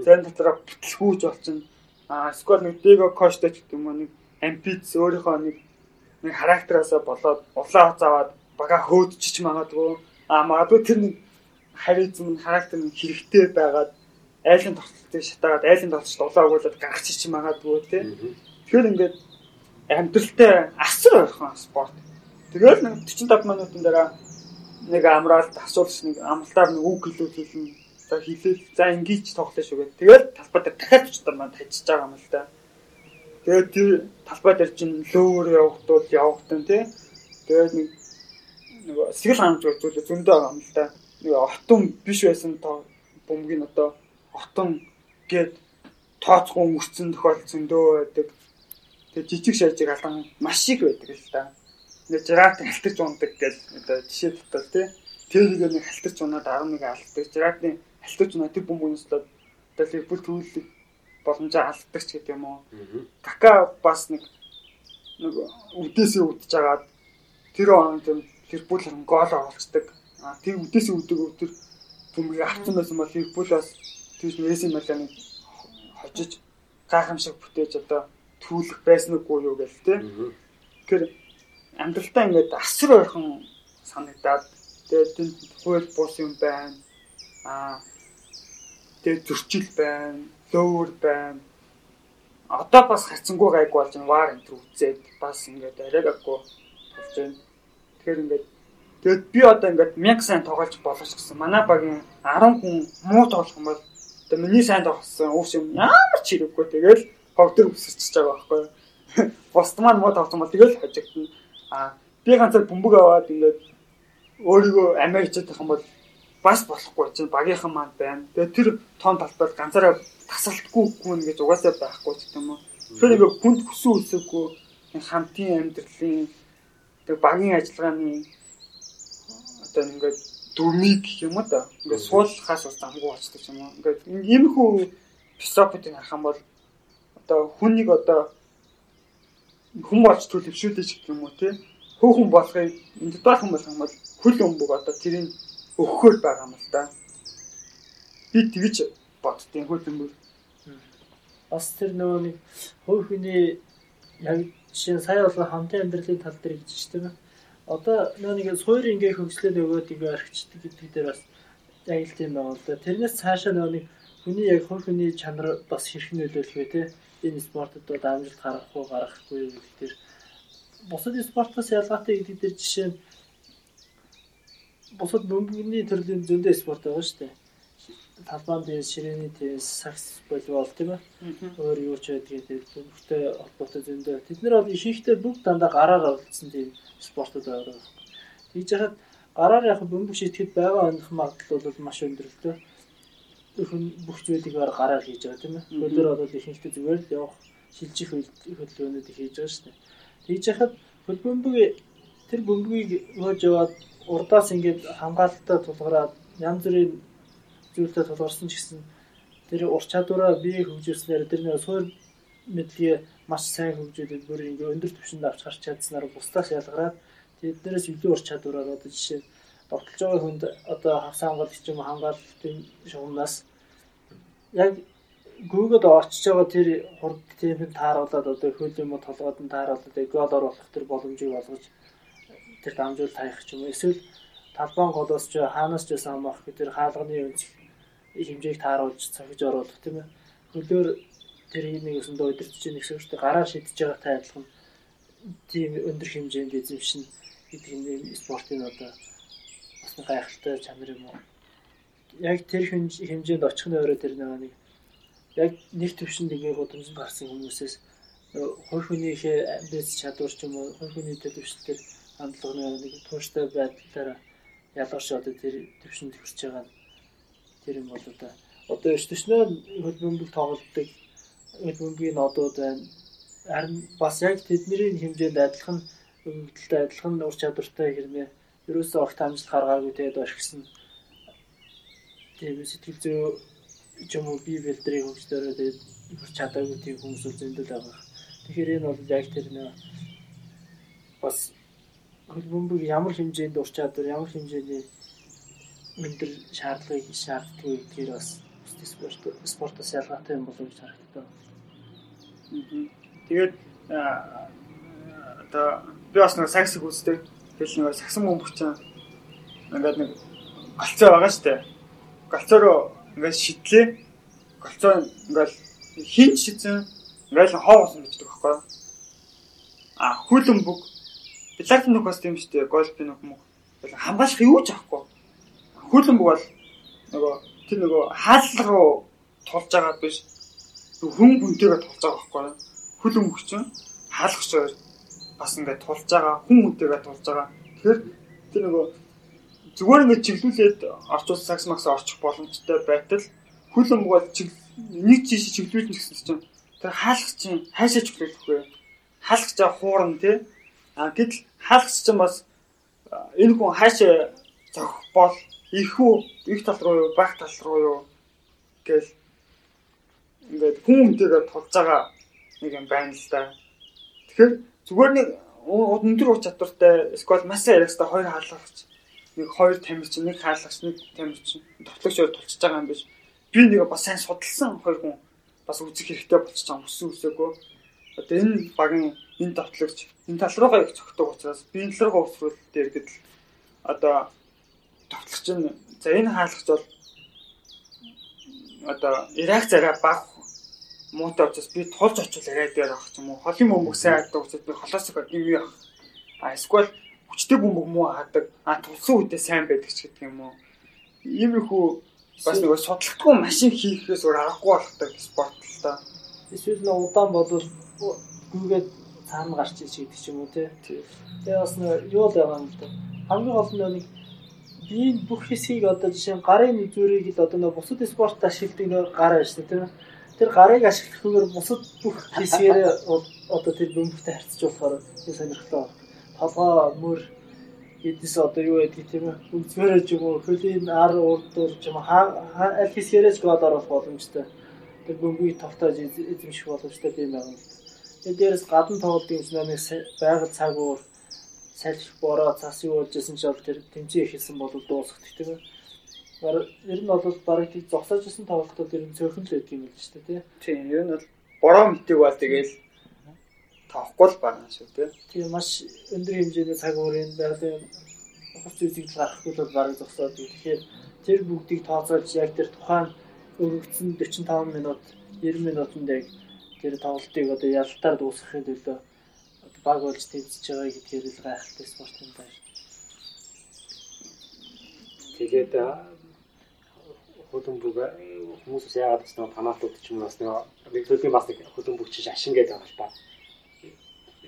Зарим талаараа бүтлгүүж болчихно. Аа сквад нэг Дэго Коштой ч гэдэг юм уу нэг амбиц өөрийнхөө нэг нэг характераасаа болоод улаан хуцаагаад бага хөөдчиж магадгүй. Аа магадгүй тэр нэг харизм характер нь хэрэгтэй байгаад айлын тоглолтыг шатаагаад айлын тоглолтод улаан өгүүлээд гаргачих магадгүй тийм Тэгэхээр ингээд амьдралтай асар ойрхон спорт. Тэгэл нэг 45 минутын дараа нэг амраал асуулж нэг амлалтаар нэг үг хэлүүл хэлнэ. За хэлээл за ингэж тоглоё шүү гэдэг. Тэгэл талбай дээр дахиад 45 минут хайчиж байгаа юм л да. Тэгээд тэр талбай дээр чинь лөөр явахдууд явахтан тий. Тэгээд нэг нэг сэтгэл хангамж үзүүлээ зөндөө байгаа юм л да. Нэг отон биш байсан бөмбөгийн одоо отон гээд тооцхон өнгөрцөн тохиолдол зөндөө байдаг. Тэгээ жижиг шажиг алдан маш их байдаг л да. Ингээ жират алтарч ундаг гэж одоо жишээ тутал тий. тэрийг нэг халтарч унаад 11 алддаг. Жирадны халтарч унаад тэр бөмбөгнөөс л одоо Ливерпул төрүүлэг боломжоо алдагч гэдэг юм уу. Кака бас нэг нэг үдээсээ үдж агаад тэр онд Ливерпул гол оруулцдаг. А тэр үдээсээ үдэг тэр бөмбөгийг авсан байсан бол Ливерпулаас тэр Месси Миланыг хожиж гайхамшиг бүтээж одоо түүлэх байсан уугүй юу гэл тээ. Тэгэхээр амьдралтаа ингээд асар ойрхон санагдаад тэгээд тэнд хууль бус юм байна. Аа тэгээд зөрчил байна, лөвөр байна. Одоо бас хацсангүй гайг болж вар энэ үзээд бас ингээд арайгаагүй болж байна. Тэгэхээр ингээд тэгээд би одоо ингээд 1000 сайн тоглож болох гэсэн. Манай багийн 10 хүн муу тоглох юм бол одоо миний сайн тоглосон уус юм ямар ч хэрэггүй. Тэгэл хогдор өсөж байгаа байхгүй. (laughs) Босд маань муу тоглосон бол тэгэл хожигдно. Аа би ганцаар бөмбөг аваад ингээд өөрийгөө Америкчд гэх юм бол бас болохгүй чинь багийнхан маань байна. Тэгээ тэр тоон талбайд ганцаараа тасралтгүй гүн гэж угаасаа байхгүй ч юм уу. Тэр нэг хүнд хүсэн үсэггүй хамтын амьдралын тэг багийн ажиллагааны одоо ингээд дүрмийг юм да. Ингээд суулгахаас бас замгүй болчтой юм уу. Ингээд энэ хүү философиг харах юм бол одоо хүнийг одоо хүн болж төлөвшүүлж гэх юм уу те. Хөөхөн болохыг индивидуал хүн болох юм бол хөл өмбөг одоо тэрийг өгөхөөр байгаа юм л да. Би тэгж боддیں۔ хөл өмбөг бас тэр нөгөө нэг хувь хүний яг жишээ сая бол хамтын амьдралын тал дээр гэж чинь тийм. Одоо нөгөө нэг суур ингээ хөгжлөө нөгөөд ингээ орхичдаг гэдэг дээр бас яг л тийм байна л да. Тэрнээс цаашаа нөгөө нэг хүний яг хувь хүний чанар бас хэрхэн нөлөөлөх вэ те. Энэ спортод одоо амжилт гаргах уу гаргахгүй юу гэдэг дээр бусад спортоос ялгаатай гэдэг дээр жишээ нь бусад бөмбөгний төрлийн зөндөө спорт байгаа шүү дээ талбайн теннис, ширээний теннис, сакс волейбол тийм ээ. Өөр юу ч байдгийг бүгдтэй холбоотой зөндөө. Тэд нар бол ихэнхдээ бүгд дандаа гараар оролцсон тийм спортууд байгаа. Тэгж яхад гараар яг бөмбөг шитгэхэд байгаа оных магадлал бол маш өндөр л дээ. Хүн бүх зүйлийг гараар хийж байгаа тийм ээ. Хөлөөр бол ихэнхдээ зүгээр л явах шилжих хөдөлгөөнүүд хийж байгаа шүү дээ. Тэгж яхад хөл бөмбөг тэр бөмбөгийг нөөж яваад урдаас ингээд хамгаалалтаа тулгараад янз бүрийн зүйлтэй тулгарсан ч гэсэн тэр ур чадвараа бие хөгжүүлснээр тэр нэг суур мэдлэгээ маш сайн хөгжүүлээд бүр ингээ өндөр түвшинд авч гарч чадсанаар бусдаас ялгараад тэднээс илүү ур чадвараар одоо жишээ довтолж байгаа хүнд одоо хавс хамгаалт ч юм уу хамгаалтын шугамнаас яг Google-д очиж байгаа тэр хурд тиймд тааруулаад одоо хөл юм уу толгойд нь тааруулаад гол оруулах тэр боломжийг олгож тэр дамжуул таях ч юм уу эсвэл талбайн голоос ч хаанаас ч байсан амах тэр хаалганы өнцөг хэмжээг тааруулж цохиж оруулах тийм ээ. Хөлөөр тэр нэг өсөндөө удирдах чинь шүү дээ. Гараа шидэж байгаа тай адилхан тийм өндөр хэмжээнд эзэмшин гэдэг энэ спортын одоо бас гайхалтай чанар юм уу. Яг тэр хэмжээнд очих нь өөрөө тэр нэг яг нэг төвшөнд ингээ гудамжинд гарсан хүмүүсээс хувь хүнийхээ амьд чадвар ч юм уу хувь хүний төлөвшлөлтөөр хандлагын нэг тууштай байдлаараа ялгарч одоо тэр төвшөнд хүрч байгаа нь тэр юм бол одоо одоо өчтөснөө хөлбөмбөг тоглолтыг хөлбөмбөгийн нодууд байна. Харин бас яг тэдний хэмжээнд адилхан өгөгдөлтэй адилхан ур чадвартай хэрнээ ерөөсөө огт амжилт гаргаагүй тэгээд орхисон. Тийм сэтгэл зүй ч юм уу бие бэлтрийг хөгжлөөрөө тэгээд хүрч чадаагүй тийм хүмүүс үл зөндөл байгаа. Тэгэхээр энэ бол яг тэр нэ бас хөлбөмбөг ямар хэмжээнд ур чадвар ямар хэмжээний өндөр шаардлагыг шаарддаг гэдгээр бас спорт спортоос ялгаатай юм болов гэж харагдав. Тэгээд одоо би бас нэг саксыг үздэг. Тэгэл нэг саксан бөмбөгч ингээд нэг голцоо байгаа шүү дээ. Голцоороо ингээд шидлээ. Голцоо ингээд хин шидсэн ингээд хоо болсон гэж байгаа байхгүй. А хүлэн бүг Билардын нүх бас тийм шүү дээ. Гольфын нүх мөх. Хамгаалах юу ч авахгүй хөлбөмбөг бол нөгөө тэр нөгөө хааллага руу тулж байгаа биш хүн хүнтэйгээ тулж байгаа байхгүй хөлбөмбөг чинь хаалгач бас ингээд тулж байгаа хүн хүнтэйгээ тулж байгаа тэгэхээр тэр нөгөө зүгээр ингээд чиглүүлээд орчуул сакс макс орчих боломжтой байтал. Хөлбөмбөг бол нэг жиш чиглүүлнэ гэсэн чинь тэр хаалгач чинь хайшаа чиглүүлэх вэ хаалгачаа хуурна тий. А гэтэл хаалгач чинь бас энэ хүн хаашаа зохих бол ихүү их тал руу юу? Баг тал руу юу? Гэл ингээд хүн хүнтэйгээ тулж байгаа нэг юм байна л да. Тэгэхээр зүгээр нэг өндөр ур чадвартай сквад маса яриагстай хоёр хаалгач нэг хоёр тамирч нэг хаалгач нэг тамирч тоглогчоор тулчж байгаа юм биш. Би нэг бас сайн судалсан хоёр хүн бас үзэх хэрэгтэй болчих байгаа өссөн үсээгөө. Одоо энэ багийн энэ тоглогч энэ тал руугаа их цогтөг учраас би энэ руугаа өсрүүл дээр гэдэл одоо тоглогч нь за энэ хаалгач бол одоо реакцаараа баг муутай учраас би тулж очил яриад дээр авах юм уу холын сайн хаадаг учраас би холоос их юм яах а эсвэл хүчтэй бөмбөг муу хаадаг. А тулсан үедээ сайн байдаг ч гэдэг юм уу? Иймэрхүү бас нэг судлахгүй машин хийхээс өөр аргагүй болгодог спорт л та. Эсвэл нэг удаан болвол гүгээд цаана гарч иж гэдэг ч юм уу тий? Тэгээ бас нэг юу л байгаа юм л да хамгийн гол нь нэг биеийн бүх хэсгийг одоо жишээ нь гарын зүрийг л одоо нэг бусад спорт ашигладаг нэг гар ажил тийм тэр гарыг ашиглахгүйгээр бусад бүх хэсгээр одоо тэр бөмбөгтэй харьцаж болохоор сонирхолтой байна. Толгой мөр эднес одоо юу байдгийг тийм ээ үзмээрэж юм уу хөлийн ар урдуур ч юм аль хэсгээрээс гол оруулах боломжтой. Тэр бөмбөгийг тогтоож эзэмших боломжтой юм байна. Тэгээд дээрэс гадна тоглолт юм шиг нэг байгаль цаг уур салхи бороо цас юу болжсэн ч бол тэр тэмцээн ихэлсэн бол дуусах тийм ээ Ер нь бол бараг тийг зогсоож исэн тоглолтууд ер нь цөөхөн л байдаг юм л шүү дээ тий. Тийм ер нь бол бороо мэтиг бол тэгэл тоохгүй л байна шүү тий. Тийм маш өндөр хэмжээний цаг уурын байгалийн хувц үзэгдэл гарахгүй бол бараг зогсоод тэгэхээр тэр бүгдийг тооцоолж яг тэр тухайн өргөгдсөн 45 минут 90 минутанд яг тэр тоглолтыг одоо ялтаар дуусгахын төлөө баг болж тэмцэж байгаа гэдгээр л гайхалтай спорт юм байна. Тэгээд хөдөлмөг хүмүүс яагаад ч нэг танаатууд ч юм уу бас нэг төлийн бас нэг хөдөлмөг чинь ашин гэдэг байгаа л ба.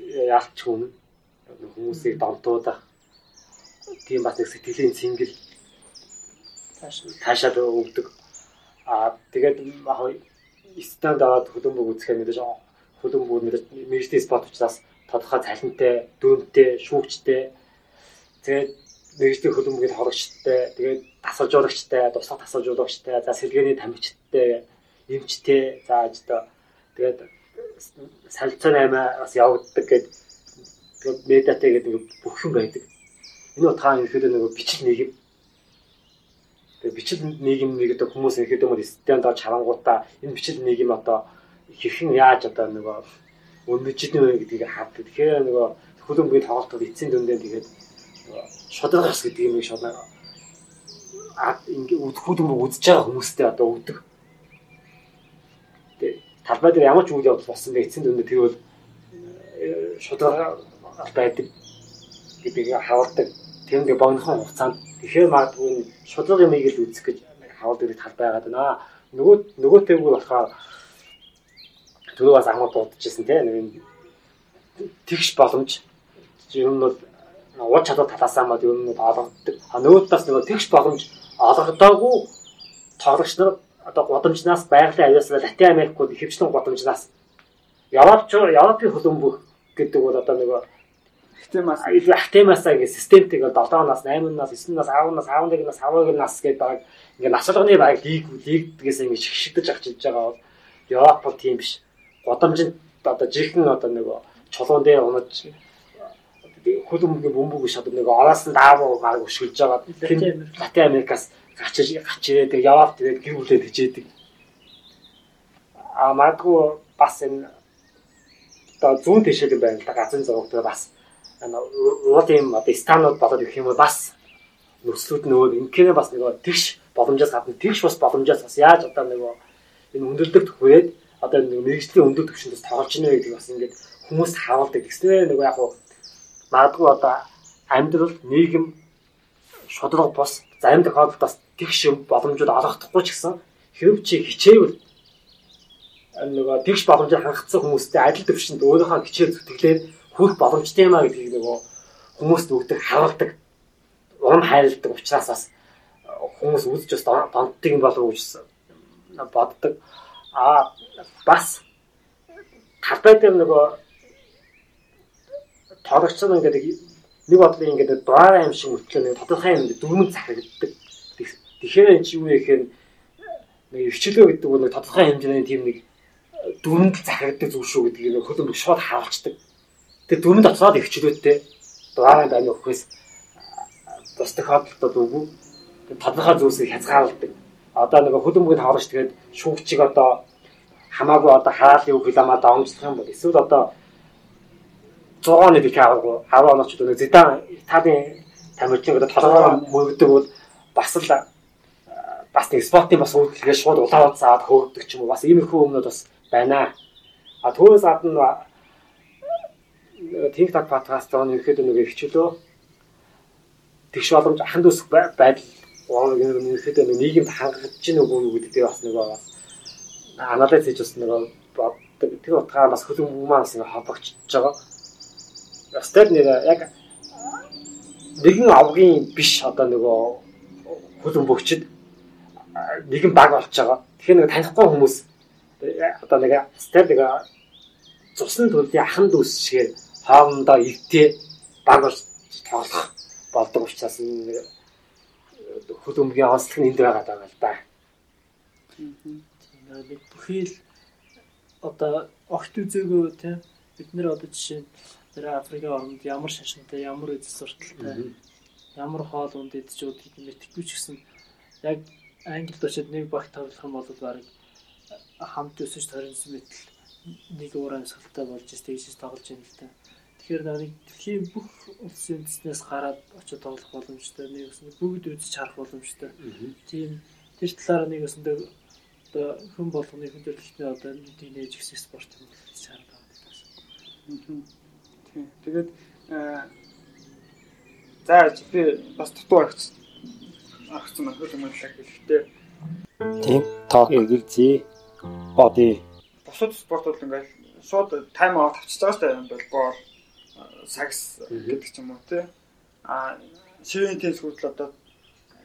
Яалч хүн хүмүүсийг донтуудах тийм бас нэг сэтгэлийн цэнгэл таашаад өгдөг. Аа тэгээд яг стандарт аваад хөдөлмөг үзэхээр мэдээж хөдөлмөг мэдээж мэрэгчлийн спорт учраас тодорхой цалинтай, дөрөнтэй, шүүгчтэй. Тэгээд мэрэгжлийн хөлбөмбөгийн хорогчтой, тэгээд тасалжуулагчтай, тусгай тасалжуулагчтай, за сэлгээний тамхичтай, эмчтэй, за одоо тэгээд салцсан аймаа бас явагддаг гэдэг тэгээд медиатай гэдэг бүх юм байдаг. Энэ утгаар ерөөдөө нэг бичил нийгэм тэгээд бичил нийгэм нэг одоо хүмүүс ерөөдөө мөр стенд доо чарангуудаа энэ бичил нийгэм одоо хэрхэн яаж одоо нөгөө өнөжидний вэ гэдгийг хаадаг. Тэгэхээр нөгөө хөлбөмбөгийн тоглолтод эцсийн дүндээ тэгээд шодрогс гэдэг юм шиг а ингээ үдхүүд юм үзэж байгаа хүмүүстэй одоо өгдөг. Талбай дээр ямар ч үйл явдал болсон бэ эцсийн дүндээ тэр бол э, шодрог байдаг гэдгийг хавардаг. Тэндээ богинохон хугацаанд тэгэхээр магадгүй шудраг юм ийг л үзэх гэж хавал дээр талбай байгаад байна. Нөгөө нөгөөтэйгүү болохоор түрүү бас амар дуудажсэн тийм нэг тэгш боломж юм бол уг чадвар талаасаа мод ер нь олгоддог. А нөгөө талаас нөгөө тэгш боломж олгодоогүй тоглогч нар одоо годамжнаас байгалийн авьяаслал Латин Америкууд ихэвчлэн годамжнаас Европч Европын хөлбөмбөг гэдэг бол одоо нөгөө Ахтемас Ахтемасаа гэх системтэй 7-наас 8-наас 9-наас 10-наас 11-наас 12 нас гэдэг баг ингээ насалганы баг лиг лигдгээс ингээ шигшигдэж авч иж байгаа бол Европ бол тийм биш. Годамжинд одоо жихэн одоо нөгөө чулуун дээр унаж хөлбөмбөгийн бөмбөг одоо нэг оноос нь даавуу баг өшгөлж байгаа. Латин Америкаас гарч гарч ирээд яваад тэгээд гэр бүлээ тэжээдэг. А магадгүй бас энэ одоо зүүн тишэл юм байна л да газрын зурагтай бас уул юм одоо станууд болоод ирэх юм бол бас нөхцлүүд нөгөө инкэнэ бас нөгөө тэгш боломжоос гадна тэгш бас боломжоос бас яаж одоо нөгөө энэ өндөрлөлт хүрээд одоо нэг мэрэгжлийн өндөр түвшинд бас тоглож ийнэ гэдэг бас ингээд хүмүүс хаалдаг. Тэгснээр нөгөө яг магадгүй одоо амьдрал нийгэм шудраг бус заримдах хоолтоос тэгш боломжууд олгохдохгүй ч гэсэн хэрэв чи хичээвэл нөгөө тэгш боломжоор хангацсан хүмүүстэй адил төвшөнд өөрийнхөө хичээл зүтгэлээр хүрэх боломжтой юм а гэдгийг нөгөө хүмүүст өгдөг хаалдаг ум хайрладаг учраас бас хүмүүс үзэж бас донтдаг юм болов уу гэж боддог. А бас талбай дээр нөгөө тоглогч нар ингээд нэг бодлын ингээд дугаар аим шиг мөртлөө нэг тодорхой юм дөрмөн захирагддаг. Тэгэхээр энэ чи юу гэхээр нэг хвчлөө гэдэг бол нэг тодорхой хэмжээний тийм нэг дүрмэнд захирагддаг зүйл шүү гэдгийг нэг хөдөлмөр шууд харуулцдаг. Тэгээ дүрмэнд оцоод хвчлөөтэй дугаар аим өгөхөөс бас тохиолдолд үгүй. Тодорхой зүйлсийг хязгаарладаг. Одоо нэг хөдөлмөрийн таврагч тэгээд шүүгчийг одоо хамаагүй одоо хараалын үг ламаа даамжлах юм бол эсвэл одоо 6 оны бик аваагүй 10 оноч одоо зэдан Италийн тамирчин одоо толгоо мөрөгдөг бол бас л бас нэг спортын бас үйлдэлгээ шууд улаан цаад хөөгдөг ч юм уу. Бас иймэрхүү өмнөд бас байна. А түүнээс гадна Tank подкаст он ерөөхдөө нэг хичээлөө тэгш боломж аханд үсэх байдал ерөөхдөө нэг нийгэмд хангаж гин үгүй гэдэг бас нэг бас анализ хийж бас нэг боддог. Тэр утгаараа бас хөлөм хүмүүс бас нэг холбогдчихж байгаа Степ нэр яг нэгэн авгийн биш одоо нөгөө хөлөн бөгчд нэгэн баг болж байгаа. Тэгэхээр нэг танихгүй хүмүүс одоо нэг степ нэг цусны төлөвийн ахан дүүс шигээр хоорондоо ивтэй баг болж тоглох болдог учраас нэг хөлөмгийн онцлог нь энд байгаа даа л да. Нэг бүхий л одоо огт үзээгүй тийм бид нэр одоо жишээ нь Тэр Африкийн орнд ямар шашинтай, ямар эзэс сурталтай, ямар хоол унд идэж уудгийг мэдхгүй ч гэсэн яг Англид очиод нэг багт тоглох юм бол баг хамт өсөж торинсан мэтэл нэг уураа амсгалтай болж тэгжиж тоглож байна л та. Тэгэхээр нэг дэлхийн бүх улсын эзнээс гараад очиод тоглох боломжтой, нэг өснө бүгд үзэж харах боломжтой. Тийм тэр талаараа нэг өсөндөө одоо хүн болгоны хүн төрөлхтний одоо тийнейж гэсэн спорт юм байгаа. Тийм. Тэгээд за би бас дутуу агц агцсан маань хөл хүмүүлээ хэлэхдээ. Тийм тоо эргэлзээ боди. Бусад спорт бол ингээл шууд тайм аут авчиж байгаа шүү дээ бол сагс гэдэг ч юм уу тий. А ширийн тенс хүртэл одоо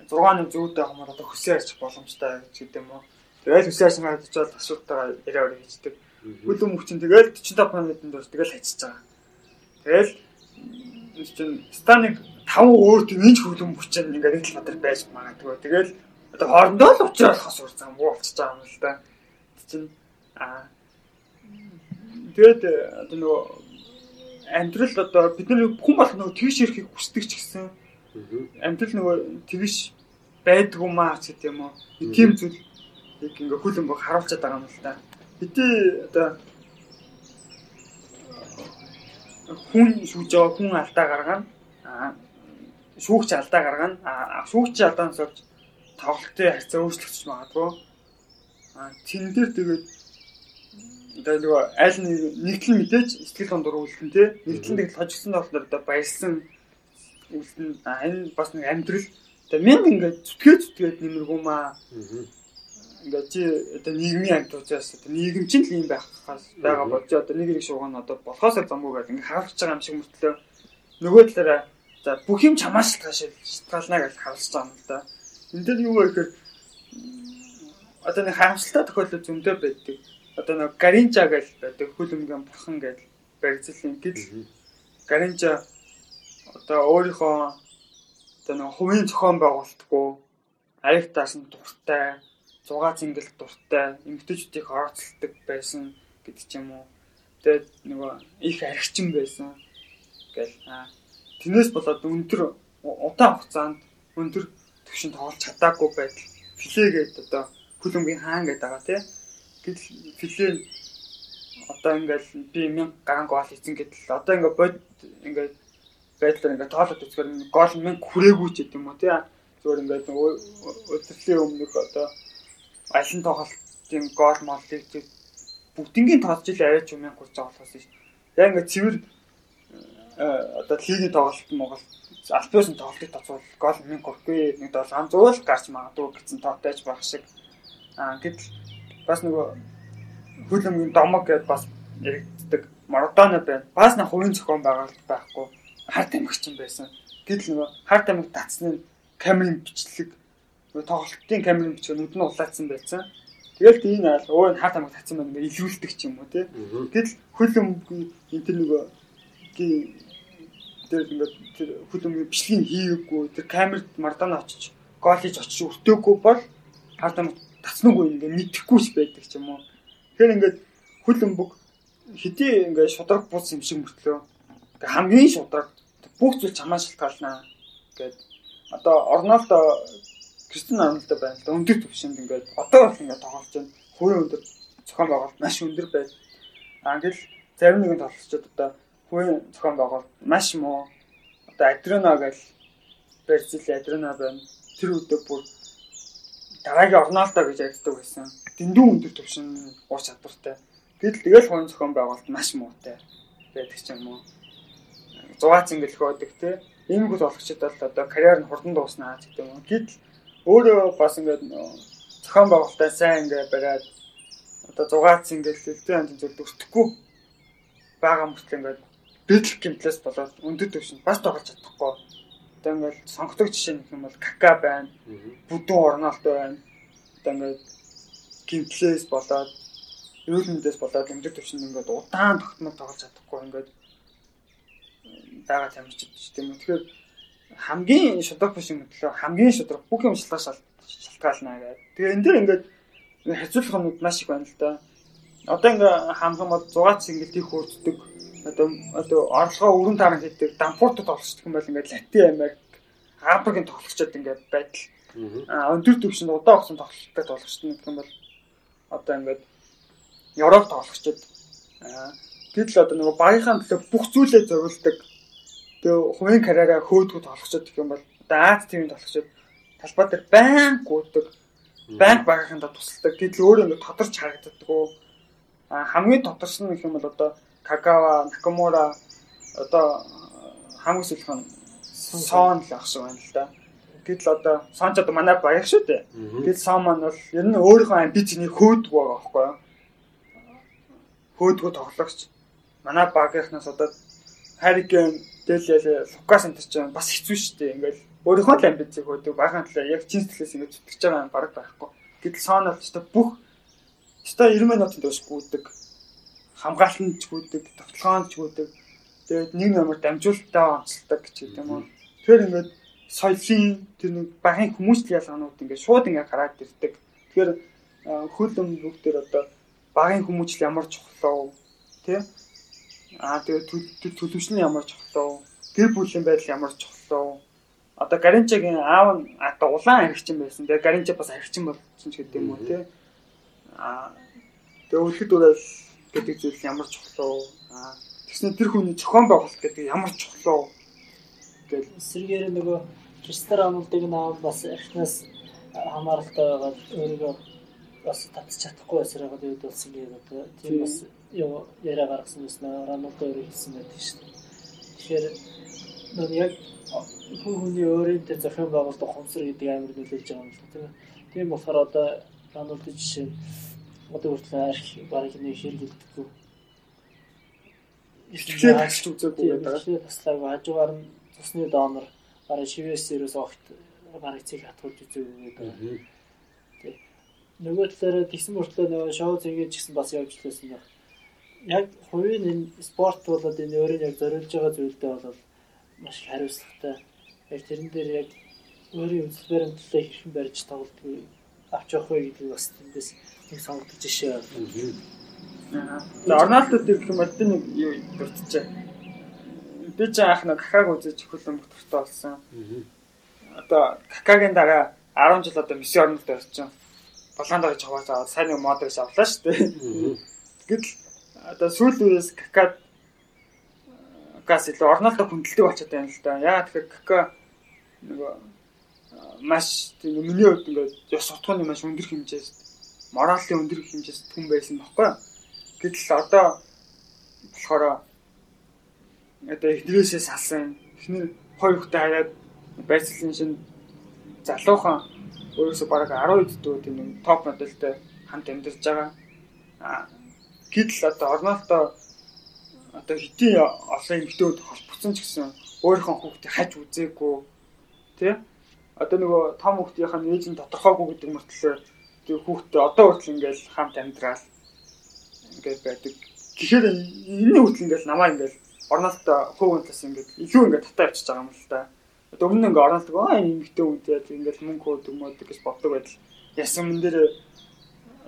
6-ны зүйтэй хүмүүс одоо хөсөө ярьчих боломжтой гэдэг юм уу. Тэгэл хөсөө ярьсан гадаж бол асуудалтаа яриа өрөө хийдэг хөлөө мөвчин тэгэл 45 минутанд дуус тэгэл хачиж байгаа Тэгэл чинь станыг таван өөр төвийн хөлөм хүчин ингээд нэг л бадар байж магадгүй. Тэгэл одоо хоорондоо л уучрах хос ур зам уу болчихж байгаа юм л да. Чинь аа тэгээд одоо нөгөө амьдрал одоо бид нар хүн болох нөгөө тэгш ирэхийг хүсдэг ч гэсэн амьдрал нөгөө тэгш байдгүй маа ч гэдэг юм уу. Тийм зүйл яг ингээ хөлөмбө харуулчихад байгаа юм л да. Хэдий одоо хүн шүүж байгаа хүн алдаа гаргана. Шүүгч алдаа гаргана. Шүүгч алдаанаас болж тоглолтын харьцаа өөрчлөгдөж магадгүй. Тэн дээр тэгээд одоо нөгөө аль нэг нэгтлэн мэдээж сэтгэл гондор үлдэн тий. Нэгтлэн тэгэл хожигсон болохоор одоо баярлсан үлдэн энэ бас нэг амьдрал одоо мянга ингээд зүтгээ зүтгээд нэмэргүй маа. Аа ингээд чи одоо нийгмийн амьд учраас одоо нийгэм чинь л юм байхаас байгаа болж одоо нэг нэг шууган одоо болохоос замгүй гэдэг ингээд харуулж байгаа юм шиг мөртлөө нөгөө талаараа за бүх юм чамаас шалтгаалж шалтгаална гэж харуулж байгаа юм л да. Энд дээр юу вэ гэхээр одоо нэг харамсалтай тохиолдол зөндөө байдаг. Одоо нэг Гаринжа гэж байдаг хөлөмгөн бурхан гэж баригдсан гэдэл Гаринжа одоо өөрийнхөө одоо нэг хувийн зохион байгуулалтгүй аягтаас нь дуртай 6 зингэл дуртай эмгтээчүүдийг орооцолдог байсан гэдэг ч юм уу. Тэгээд нөгөө их архичин байсан гэл аа тэрнээс болоод өндөр удаан хугацаанд өндөр төвшин тоглож чадаагүй байдал филегээд одоо хүлэмгийн хаан гэдэг байгаа тий. Гэтэл филе одоо ингээл би 1000 гаруй гол эзэн гэдэл одоо ингээ бод ингээ байдлаар ингээ тоолоод үзгээр гол 1000 хүрээгүй ч гэдэг юм уу тий. Зүгээр ингээ өдөртлийн өмнөх одоо алин тоглолтын гол моллыг бүгднгийн тоолж ил аваач юм 30 байгаа болохоос ш. Яг ингээд цэвэр э, одоо лигийн тоглолт Монгол Альпиос нь тоглолтыг тоцвол гол 1030-гүй нэг 700 л гарч магадгүй гэсэн тоотойч байх шиг. Аа гэтэл бас нөгөө хөлөмгийн домог гэдээ бас яригддаг Марадона байна. Бас нэг хувийн зохион байгуулалт байхгүй. Харт амигч юм байсан. Гэтэл нөгөө харт амиг татсны камерын бичлэг тоглолтын камерын бичгээр нүд нь улаацсан байсан. Тэгэл энэ аль өө энэ хаа тамаг татсан байна ингээ илүүлдэг ч юм уу тий. Гэтэл хөл өмгийн энэ тэр нөгөө тэр ингээд тэр хүлэмжийн бичлэгийг хийгээгүй тэр камерт Мардана очиж гол хийж очиж өртөөгүй бол хардам тацнуугүй ингээд мэдхгүй ч байдаг ч юм уу. Тэгэхээр ингээд хүлэмбэг хэдий ингээд шудраг бус юм шиг мөртлөө ингээд хамгийн шудраг бүх зүйл чамаа шалтгаалнаа гэд одоо Орнолдо Кристиан Арнолдо байна л да өндөр төвшөнд ингээд одоо бол ингээд тоглож байна. Хувийн өндөр зохион байгуулалт маш өндөр байд. Аа ингээл зарим нэгэн тоглолцоод одоо хувийн зохион байгуулалт маш муу. Одоо Адриано гэж Берзил Адриано байна. Тэр үедээ бүр дараагийн Орнолдо гэж ярьдаг байсан. Дэндүү өндөр төвшин ур чадвартай. Гэтэл тэгэл хувийн зохион байгуулалт маш муутай байдаг ч юм уу. 6 цэнгэл хөөдөг те. Ийм хүмүүс болгочд бол одоо карьер нь хурдан дууснаа гэдэг юм. Гэтэл өөрөө бас ингээд зохион байгуулалтаа сайн ингээд бариад одоо 6 цэнгэл элдэн хамт зүйл өртөхгүй байгаа мөртлөө ингээд дэдл гимтлээс болоод өндөр төвшөнд бас тоглож чадахгүй. Одоо ингээд сонгодог жишээ нэг юм бол кака байна. Бүдүүн орнолтой байна. Одоо ингээд гимтлээс болоод мэндээс болоод өндөр төвшөнд ингээд удаан тогтмол тоглож чадахгүй ингээд байгаа тамирчид ч тийм үү. Тэгэхээр хамгийн шудраг биш юм төлөө хамгийн шудраг бүх юм шалтгаан шалтгаална гэдэг. Тэгээ энэ дэр ингээд хэцүүлэх юмуд маш их байна л да. Одоо ингээ хамхан бол 6 цингэл тийх хурддаг. Одоо одоо орлогоо өрн таран хийдэг, дампууртад тоглолцдог юм бол ингээ Латин Америк, Африкийн тоглолцоод ингээ байдал. Аа өндөр төвшөнд удаан хугацаанд тоглолттой тоглолцдог юм бол одоо ингээ Европ тоглолцоод аа Тэгэл одоо нөгөө багийнхаа төлөө бүх зүйлээ зориулдаг Тэгээ хувийн карьераа хөөдгөө толгочод гэх юм бол одоо Аз тивийн толгочод талбай дээр байн гүйдэг. Банк багийнхандаа тусалдаг. Гэтэл өөрөө ингэ тодорч харагддаг. А хамгийн тодорсон гэх юм бол одоо Какава, Накамура одоо хамгийн сүүлх нь Сон л ах шиг байна л да. Гэтэл одоо Сон ч одоо манай баяр шүү дээ. Гэтэл Сон маань бол ер нь өөрийнхөө амбицны хөөдөг байгаа байхгүй юу? Хөөдгөө тоглогч манай багийнхнаас одоо Харикен Тэгэл яа Лукас энэ чинь бас хэцүү шүү дээ. Ингээл өөрийнхөө л амбицыг өгдөг. Баахан талаа яг чин сэтгэлээс ингэж зүтгэж байгаа юм бараг байхгүй. Гэтэл соон бол ч бүх өстой 90 минутын дэвш гүйдэг. Хамгаалтанд ч гүйдэг, тоглоомд ч гүйдэг. Тэгээд нэг номер дамжуулалтаа онцолдог гэж гэдэг юм уу. Тэгэхээр ингээд соёлын тэр нэг багын хүмүүстлийн ялгаанууд ингээд шууд ингээд гараад ирдэг. Тэгэхээр хөлөм бүгдээр одоо багын хүмүүжил ямар чухал вэ? Тэ? Аа тэгээ төлөвшний ямар чухал вэ? Гэр бүлийн байдал ямар чухал вэ? Одоо Гаринчагийн аав нь одоо улаан аригчин байсан. Тэгээ Гаринча бас аригчин болсон ч гэдэг юм уу те. Аа тэгээ өлөхд үрэл гэдэг зүйл ямар чухал вэ? Аа тэгснэ тэр хүний зохион байгуулалт гэдэг ямар чухал вэ? Тэгэл эсрэгээр нөгөө Кристер амлдаг наав бас архинаас хамааралтай байгаа өөрийгөө бас татчих чадахгүй байсараа гэдэг болсон гэдэг одоо тийм бас юу яриа гаргасан юм байна. Рональдо өөрөө хэлсэн байдаг шүү дээ. Тэгэхээр нөө яг хүн хүний өөрийнхөө зохион байгуулалтын хонсор гэдэг амар нөлөөлж байгаа юм л тийм. Тийм болохоор одоо Рональдо жишээ одоо хүртэл арх барыг нэг хэрэг гэдэггүй. Ихтэй таслж үзээгүй байдаг. Ихтэй таслаагүй хажуугаар нь цусны донор барыг шивээс ерөөс огт барыг цэг хатгуулж үзээгүй байдаг. Нөгөө талаараа тэгсэн мөртлөө нөгөө шоу зэрэг ч гэсэн бас явж лээсэн байна яг хувийн энэ спорт болоод энэ өөрөө яг зориулж байгаа зүйлдээ бол маш их хариуцлагатай. Яг тэрэн дээр яг өөрийн үзэл баримтлалаа хэрхэн барьж тоглодгийг авч явах вэ гэдэг бас тэндээс нэг сонгогдож жишээ байна. Аа. Орналдо гэх юм бол нэг юу дурдчихэ. Би ч анх нэг какаг үзэж хөлөн мөтөртэй болсон. Одоо какагийн дараа 10 жил одоо Месси орнолд орчин. Болонд орж хаваад аваад сайн нэг мод гэж авлаа шүү дээ. Гэтэл одоо сүүл үеэс какад газ илүү орнолдо хүндэлдэг болчиход байна л да. Яа тэгэхээр кака нөгөө маш миний хувьд ингээд ёс сутганы маш өндөр хэмжээс моралын өндөр хэмжээс түн байсан баггүй. Гэтэл одоо болохоор одоо эхнэрээсээ салсан эхнэр хоёр хүүхдээ хараад байцлын шин залуухан өөрөөсөө бараг 10 дэх тийм топ модельтэй хамт амьдарч байгаа. Гэтэл одоо Орнолдо одоо хэдийн олон эмэгтэйд холбогдсон ч гэсэн өөрийнхөө хүүхдийг хаж үзээгүй тий одоо нөгөө том хүүхдийнх нь ээж нь тодорхойгүй гэдэг мөртлөө тэр хүүхдээ одоо хүртэл ингээл хамт амьдрал ингээд байдаг. Тэгэхээр энэ хүртэл ингээл намаа ингээл орнолт хувь талаас ингээд илүү ингээд татаа явчихж байгаа юм л да. Өмнө нь ингээд орнолт аа энэ эмгтэй үнтэй яг ингээд мөнгө хөө дүмөөдөг гэж боддог байдал. Ясан мэн дээр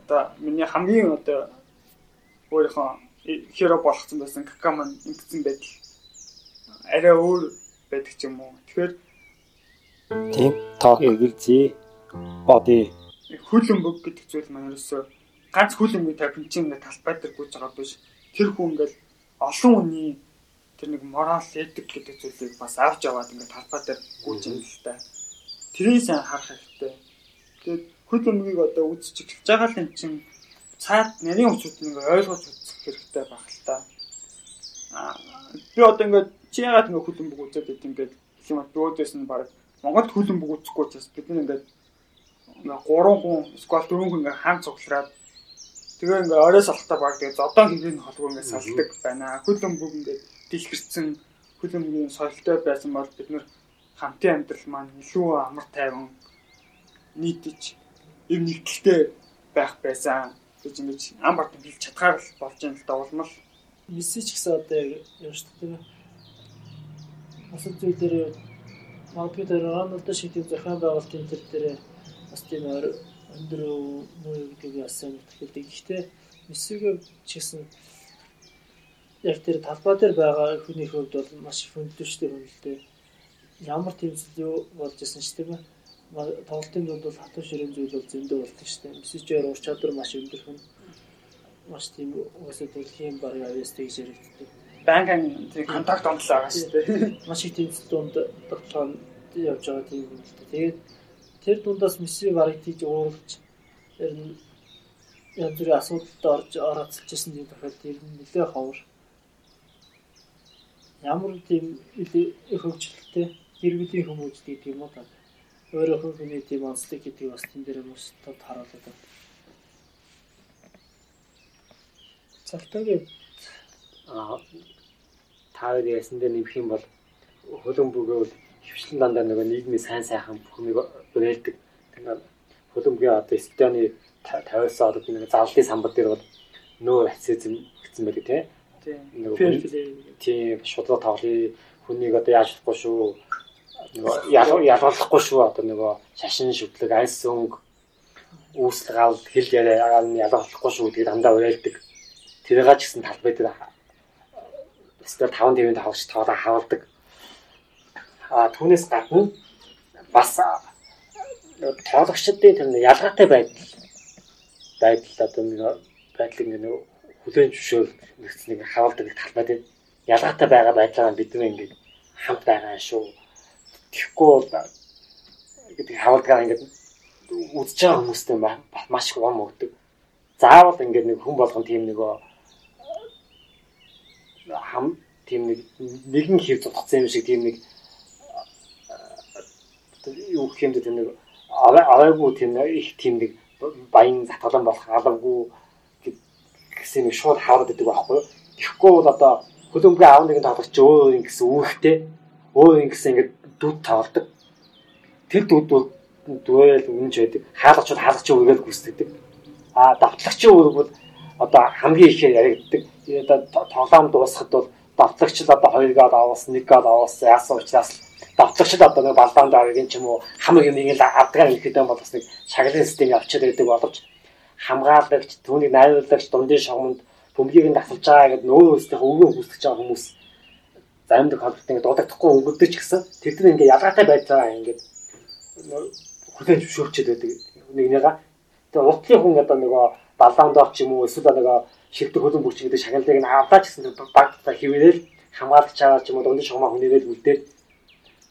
одоо миний хамгийн одоо өөрийнхөө хиро болгоцсон байсан какаман ингэсэн байдал арай өөр байдаг ч юм уу. Тэгэхээр тийм тоо эгэлзээ боди хөлөмбөг гэдэг зүйл маань ерөөсөө ганц хөлөмбөг тавьсан чинь ингээд талбай дээр гүйж байгаа биш. Тэр хүн ингээд олон хүний тэр нэг морал этик гэдэг зүйлийг бас авч яваад ингээд талбай дээр гүйж юм л та. Тэрийг сайн харах хэрэгтэй. Тэгээд хөлөмбөгийг одоо үзэж эхэлж байгаа юм чинь цаад нарийн хүчүүд нэг ойлгож үзэх хэрэгтэй баг л та. Би одоо ингээд чи яагаад нэг хөлбөмбөг үзээд байт ингээд юм дөөдөөс нь баг Монголд хөлбөмбөг үзэхгүй учраас бид нэг ингээд ингээ 3 хүн эсвэл 4 хүн ингээ хаан цуглараад тэгээ ингээ оройс алхтаа баг тэгээ зодон хингийн холбоо ингээ салдаг байна. Хөлбөмбөг ингээ дэлгэрсэн хөлбөмбөгийн соёлтой байсан бол бид нэр хамтын амьдрал маань илүү амар тайван нийтэж эв нэгдэлтэй байх байсан гэж ингэж ам бат билж чадхаар л болж юм л да улмал Месси ч гэсэн одоо яг шүү дээ. Асуу зүйлээр магадгүй тэр Роналдо шиг тийм зохион байгуулалтын төр дээр бас тийм өндөр муу гэдгийг асууж тэгэхээр гэхдээ Мессигээ ч гэсэн яг тэр талбай дээр байгаа хүний хувьд бол маш их хөндлөштэй хөндлөлтэй. Ямар тийм зүйл болж исэн ч тийм ээ. Тоглолтын дунд бол хатуу ширэн зүйл бол зөндөө болдог шүү дээ. Мессиж ур чадвар маш өндөр хүн маш тийм уусаа дэлхийн баг авьяас тэгж яригддаг. Банкан тийм контакт онцлог байгаа шүү дээ. (laughs) Маш их тийм дунд тоглоом явж байгаа тийм юм л дээ. Тэгээд тэр дундаас Месси барыг тийж ууралж ер нь янз бүрийн асуудалд орж орооцолжсэн тийм тохиолдол ер нь нэлээ ховор. Ямар тийм их хөгжилтэй гэр бүлийн хүмүүс гэдэг юм уу та. Өөрөө хүний тийм онцлог гэдэг бас тэн дээр хүмүүс тод харуулдаг байна. Цагтаагийн аа таад яасан дээр нэмэх юм бол хөлөн бөгөө хөвчлэн дандаа нөгөө нийгмийн сайн сайхан бүхнийг уриалдаг. Тэгэхээр хөлөмгийн одоо Эстонны 50-аас ороод нэг зарлалын самбар дээр бол нөө рацизм гэсэн байдаг тийм. Нөгөө тийм шудраг тоглоё хүнийг одоо яаж болохгүй шүү. Нөгөө ялгарлахгүй шүү одоо нөгөө шашин шүтлэг айс өнгө үүсэл гал хэл яриа ялгарлахгүй шүү гэдэг дандаа уриалдаг тэрийг ч гэсэн талбай дээр өстө 5 дэвийн тавч тоолоо хавалдаг. А түүнээс гадна бас тоологчдын тэр ялгаатай байдал байдал одоо нэг байдлыг нэг хүлэн зөвшөөр нэг хавалдаг талбай дээр ялгаатай байгаа байдлаа бид нэг ингээд хамт байгаа шүү. Тэгэхгүй гэдэг хавалдгаа ингээд үзэж байгаа хүмүүстэй маш их ум өгдөг. Заавал ингээд нэг хүн болгон тийм нэг хам тийм нэг нэгэн хэв зодгцсан юм шиг тийм нэг юу гэх юм бэ тийм нэг аваагүй тийм их тийм нэг баян затгалан болох алавгүй гэсэн нэг шууд хаарад идэг байхгүй. Тэгэхгүй бол одоо хөлөмбөгийн аав нэгэн тоглогч өөр юм гэсэн үүхтэй өөр юм гэсэн ингээд дүд тоглодог. Тэр бол дүрээл үнэнч байдаг. Хаалгачуд хаалгач үргээл гүйцэтгэдэг. А давтлагчийн үүрэг бол одоо хамгийн ихээр яригддаг тоглоом дуусахад бол давтлагч л одоо 2 гол авсан, 1 гол авсан яасан учраас давтлагч л одоо нэг балдаанд авъя ч юм уу хамаг юм ингээл авдгаар ихэд юм бол бас нэг шаглалын систем явчихад байдаг боловч хамгаалагч, түүнийг найруулагч, дундын шогмонд бөмбөгийг нь давталж байгаа гэдэг нөө өөрсдийнхөө өвгөө хүсэж байгаа хүмүүс заримдаг холболт ингээд дуудагдахгүй өнгөрдөж гисэн тэр тэр ингээд ялгаатай байж байгаа ингээд хүлэн зөвшөөрчөд байдаг. Нэг нэга тэгээ уртлын хүн одоо нөгөө балдаанд орч юм уу эсвэл нөгөө шилдэг хөлөн бүрч гэдэг шагналыг нь авлаа гэсэн багтаа хിവэрэл хамгаалагч аваад ч юм уу дунд шугамаа хүнээрэл үлдээд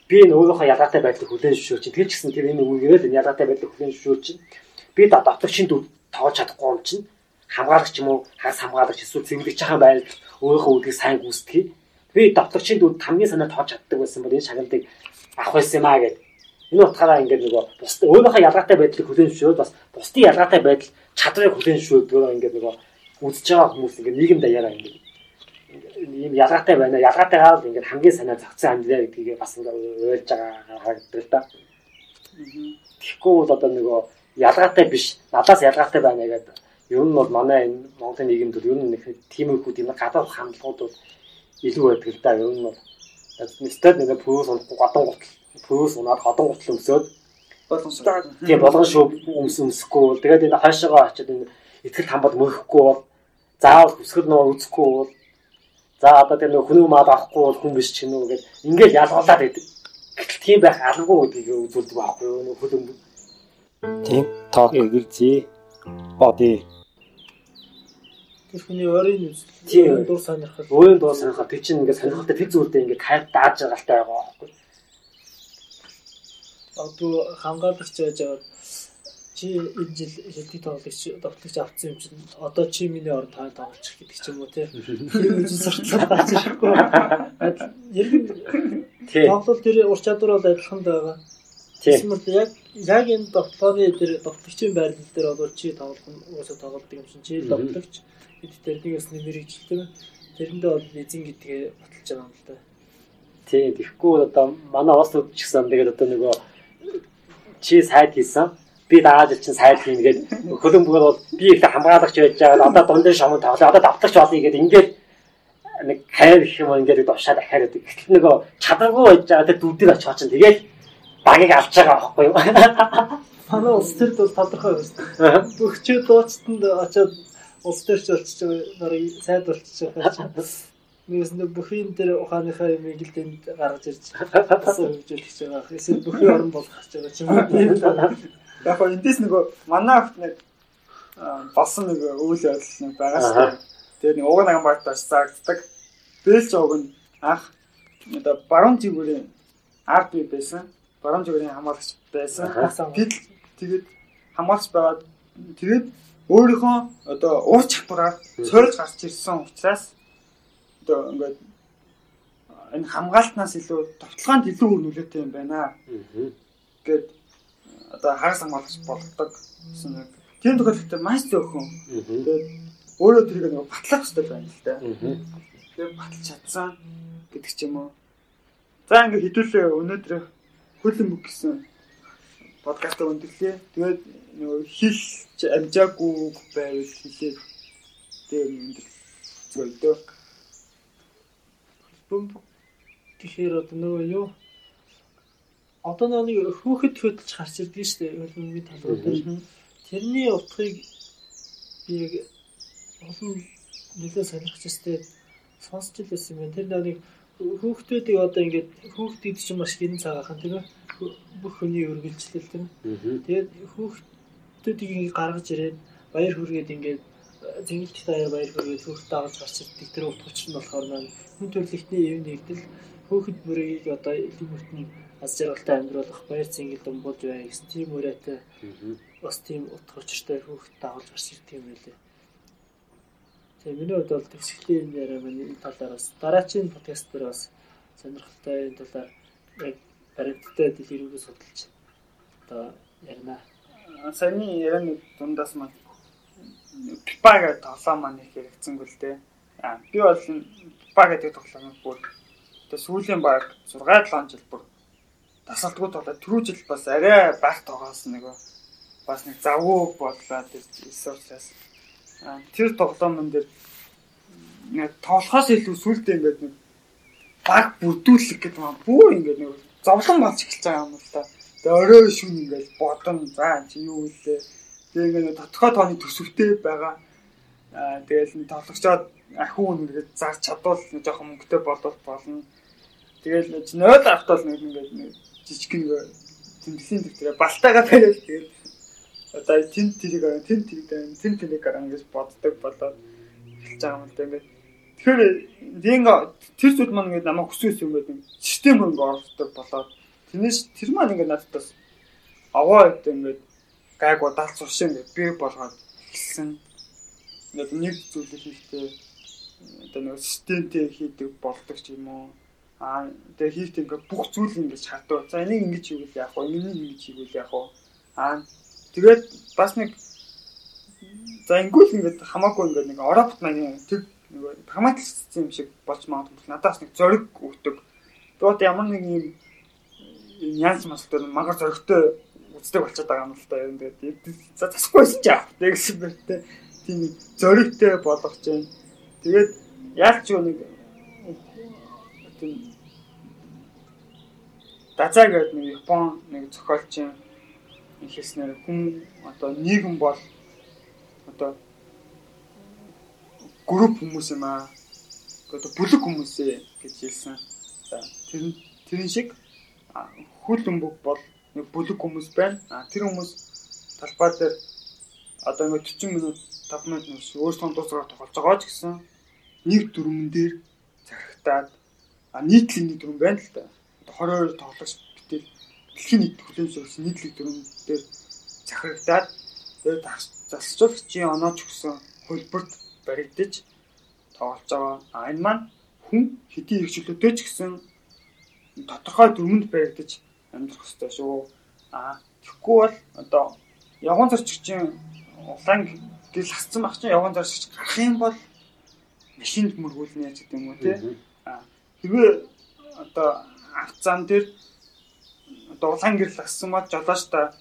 би энэ өөрийнхөө ялгаатай байдлыг хүлээн зөвшөөрч тэр ч гэсэн тэр энэ үгээрэл энэ ялгаатай байдлыг хүлээн зөвшөөрч би давтагчийн дүр тоож чадахгүй юм чинь хамгаалагч юм уу хагас хамгаалагч эсвэл цэвэрлэгч байгаа байдал өөрийнхөө үдгийг сайн гүйцэтгэе би давтагчийн дүр хамгийн санаа тоож чаддаг байсан бол энэ шагналыг авах байсан юм аа гэдэг Энэ утгаараа ингээд нөгөө бус өөрийнхөө ялгаатай байдлыг хүлээн зөвшөөрөөд бас бусдын ялгаатай байдал чадрыг хүлээн зөвшөөрдөг ингээд нөгөө үзэж байгаа хүмүүс ингээд нийгэм даяараа ингээд ийм ялгаатай байна. Ялгаатайгаа л ингээд хамгийн санаа зохицсон амьдраа гэдгийг бас ингээд ойлгож байгаа харагддаг л да. Тэгэхгүй бол одоо нөгөө ялгаатай биш, надаас ялгаатай байна гэдэг. Ер нь бол манай энэ Монголын нийгэмд ер нь нэг тиймэрхүү тийм гадаад хандлагууд бол илүү байдаг л да. Ер нь бол нэстэд нэг пүүс гадан гутал пүүс унаад ходон гутал өмсөөд болгон тийм болгон шүү өмс өмсөхгүй бол тэгээд энэ хойшоогоо очиод энэ итгэл хамбал мөрөхгүй бол заавал хүсгэл нөө үзэхгүй бол за одоо тэр нөх хүн маад авахгүй бол хүн биш ч юм уу гэж ингээл ялгуулаад байдаг. Гэтэл тийм байх алгүй гэдгийг үзүүлдэг байхгүй юу нөх хөлөм. Тийм тоо гэрзий боди Тэр хүний өөрийн Тийм. дур сонирхол өөрийн дуу сонирхол тэр чинь ингээд сонирхолтой тэр зүйлдээ ингээд хайр дааж байгaalтай байгаа байхгүй. одоо хамгаалагч байж аваад чи энэ жил шилдэг тоглогч тоглогч авсан юм чинь одоо чи миний орон таа тоглочих гэдэг ч юм уу тий. Тэр үжин сурталчилж гарч ирэхгүй. Яг нь Тийм. тоглол тэр ур чадвар бол адилхан байгаа. Тийм. Тэгмэл яг яг энэ тоглооны тэр тоглогчийн байрлал дээр одоо чи тоглох нь уусаа тоглодог юм чинь чи бид тэр нэгээс нэмэрэгжилдэг. Тэрэндээ бол эзэн гэдгээ баталж байгаа юм л да. Тийм. Тэгэхгүй бол одоо манай ус ч гэсэн тэгээд одоо нөгөө чи сайд хийсэн. Би дааж чинь сайд хийн гээд хөлбөмбөр бол би их хамгаалагч байж байгаа. Одоо дундын шомон тоглоо. Одоо давтагч болъё гэдэг ингээд нэг хайр гэх юм ингээд довшаад ахаад байдаг. Гэтэл нөгөө чадваргүй байж байгаа тэр дүүдэр очих чинь тэгээд багийг авч байгаа байхгүй юу? Манай улс төрд бол тодорхой байна. Бөхчөө дууцтанд очиод улс төрч байгаа нарыг сайд болчихж байгаа. Нэгээс нь бүхийн тэр ухааныхаа юмыг л тэнд гаргаж ирж асуу хөгжүүлж байгаа. Эсвэл бүхий орн болгох гэж байгаа юм уу. Яг гоо эндээс нөгөө манай авт нэг болсон нэг үйл явдал нэг байгаа шүү дээ. Тэгээ нэг уг наган багт очсаагддаг. Бэлж уг нь анх одоо баруун жигүүрийн ард бий байсан. Баруун жигүүрийн хамгаалагч байсан. Бид тэгээд хамгаалагч байгаад тэгээд өөрийнхөө одоо уур чадвараар сольж гарч ирсэн учраас одоо ингээд энэ хамгаалтнаас илүү товтлоонд илүү үр нөлөөтэй юм байна. Гэд одоо хагас хамгаалагч болгодог гэсэн нэг тийм тохиолдолд маш зөөхөн тэгээд өөрөө тэрийг нэг батлах хэрэгтэй байна л да. Тэгээд баталж чадсан гэдэг ч юм уу. За ингээ хэдүүлээ өнөөдөр хөлөн бүг гэсэн подкаст өндөрлөө. Тэгээд нөгөө хэлж амжаагүй байвал хэлээд тэгээд өндөр зүгээр дөө. Бөмбөг тэгэхээр одоо нөгөө юу одоо нэг хүүхэд хөдөлж гарч ирдэг шүү дээ. Хөлбөмбөгийн талбар дээр. Тэрний утгыг би яг олон нөлөө сонирхож өстэй сонсч л байсан юм. Тэр нэг хүүхдүүдийг одоо ингээд хүүхдүүд чинь маш гэрэн цагаахан тийм ээ. Бүх хүний үргэлжлэл тийм Тэгээд хүүхдүүдийг ингээд гаргаж ирээд баяр хүргээд ингээд зингэлт таяа баяр хүргээд хүүхдээ авч гарч ирдэг тэр утга учир нь болохоор маань хүн төрөлхтний юм нэгдэл хүүхэд мөрийг одоо илүү бүтэн аз жаргалтай амьдруулах баяр зингэл думбуулж бай гэсэн тийм үрээтэй бас тийм утга учиртай хүүхэд дагуулж гарч ирдэг юм байлээ. Тэгээ миний хувьд бол төгсгөлийн энэ яриа энэ талаар бас дараачийн подкаст дээр бас сонирхолтой энэ талаар яг баримттай дэлгэрүүлээ судалж одоо ярина. Саяны ярианы дундаас маань пипа гэдэг тоглоом маань их хэрэгцэнгүү л дээ. Аа би бол пипа гэдэг тоглоомыг бүр тэгээ сүүлийн баг 6 7 жил бүр тасалдгүй тоглоод түрүү жил бас арай баг тоглосон нэг бас нэг завгүй ирсэн учраас аа, тэр тоглоомн дээр тоглохоос илүү сүултээ ингээд нэг баг бүрдүүлэх гэдэг маань бүр ингээд нэг зовлон болж эхэлж байгаа юм л та. Тэгээ орой шүн ингээд бодон за чи юу вэ? Тэгээ ингээд тодорхой тооны төсөвтэй байгаа. Аа тэгэл нэг тоглогчоод ахиун ингээд зарч чадвал жоохон мөнгөтэй болоод болно. Тэгэл нэг 0 автал нэг ингээд жижиг нэг тэмдэглэлийн төвтөрөө балтайгаа бариад тэгэл одоо тэн тэрийг тэн тэрийг тэн тэрийг гараа гэж боддог болоод эхэлж байгаа юм л да ингээд Тэгэхээр нэг тэр зүйл маань ингээд намайг хүсвэс юм гэдэг систем хөнгө оролцдог болоод тэрнээс тэр маань ингээд надад бас аваа гэдэг ингээд гайг удаалц уршин ингээд би болгоод эхэлсэн. Ингээд нэг зүйлийг хийхдээ одоо нэг системтэй хийдэг болдог ч юм уу. Аа тэгээ хийхдээ ингээд бүх зүйл ингээд чадвар. За энийг ингэж хийвэл яах вэ? Энийг ингэж хийвэл яах вэ? Аа тэгээд бас нэг за ингүүл ингээд хамаагүй ингээд нэг Европт маань тэг нөгөө прагматик систем шиг болж магадгүй. Надаас нэг зориг өгдөг. Тэгээд ямар нэг юм янз мастай магаар зоригтой үздэг болчиход байгаа юм л та. Юм тэгээд за засахгүйсэн ч яах вэ? Гэсэн бэртээ тийм зоригтой болгож जैन. Тэгээд яаж ч нэг тийм Дазаа гэдэг нэг Япон нэг зохиолчийн хэлснээр хүн одоо нийгэм бол одоо групп хүмүүс юм аа. Одоо бүлэг хүмүүс ээ гэж хэлсэн. За тэр тэрэн шиг хүл өмбөг бол нэг бүлэг хүмүүс байна. А тэр хүмүүс талбай дээр одоо нэг 40 минут 5 минут нүс өөрсдөө дуусгаар тоглож байгаа ч гэсэн нэг дүрмэн дээр захирагдаад а нийтлийн нэг дүрмэн байна л да. 22 тоглогч битэл дэлхийн нийт хүлэмжлүүлсэн нийтлэг дүрм дээр захирагдаад тэгээд засчуулагчийн онооч өгсөн хөлбөрт баригдаж тоглож байгаа. А энэ маань хүн хэдийн хэрэгчлөөтэй ч гэсэн тодорхой дүрмэнд баригдаж амьдрах хэрэгтэй шүү. А тэгэхгүй бол одоо явган зарчигчийн улаан гэл хасцсан баг чинь явган зарчигч гарах юм бол машинд мөргүүлнэ гэдэг юм уу тий. А хэрвээ одоо авцаан дээр улаан гэрэл ассан бол жолооч та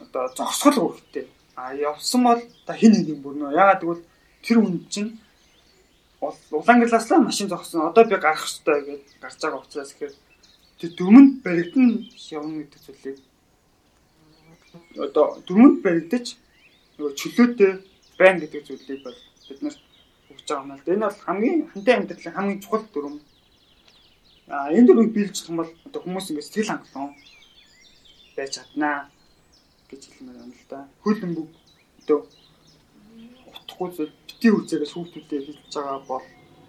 одоо зогсгол үүрэгтэй. А явсан бол та хин нэг юм бүрнэ. Ягаад гэвэл тэр хүн чинь улаан гэрэл аслаа машин зогссон. Одоо би гарах хэрэгтэй гэж гарч байгаа учраас ихээр тэр дөрмөнд баригдан явна гэдэг зүйлийг одоо дөрмөнд баригдаж нөгөө чөлөөтэй байна гэдэг зүйлийг бол бид нар өгч байгаа юм л. Энэ бол хамгийн хантай амьдралын хамгийн чухал дүрм А энэ дөрвийг биелжих юм бол одоо хүмүүс ингэ сэтгэл хангалуун байж чаднаа гэж хэлмээр байна л да. Хөл өмбөг одоо утахгүй зүйл бити үзээрээс хүүхдүүдэд хэлж байгаа бол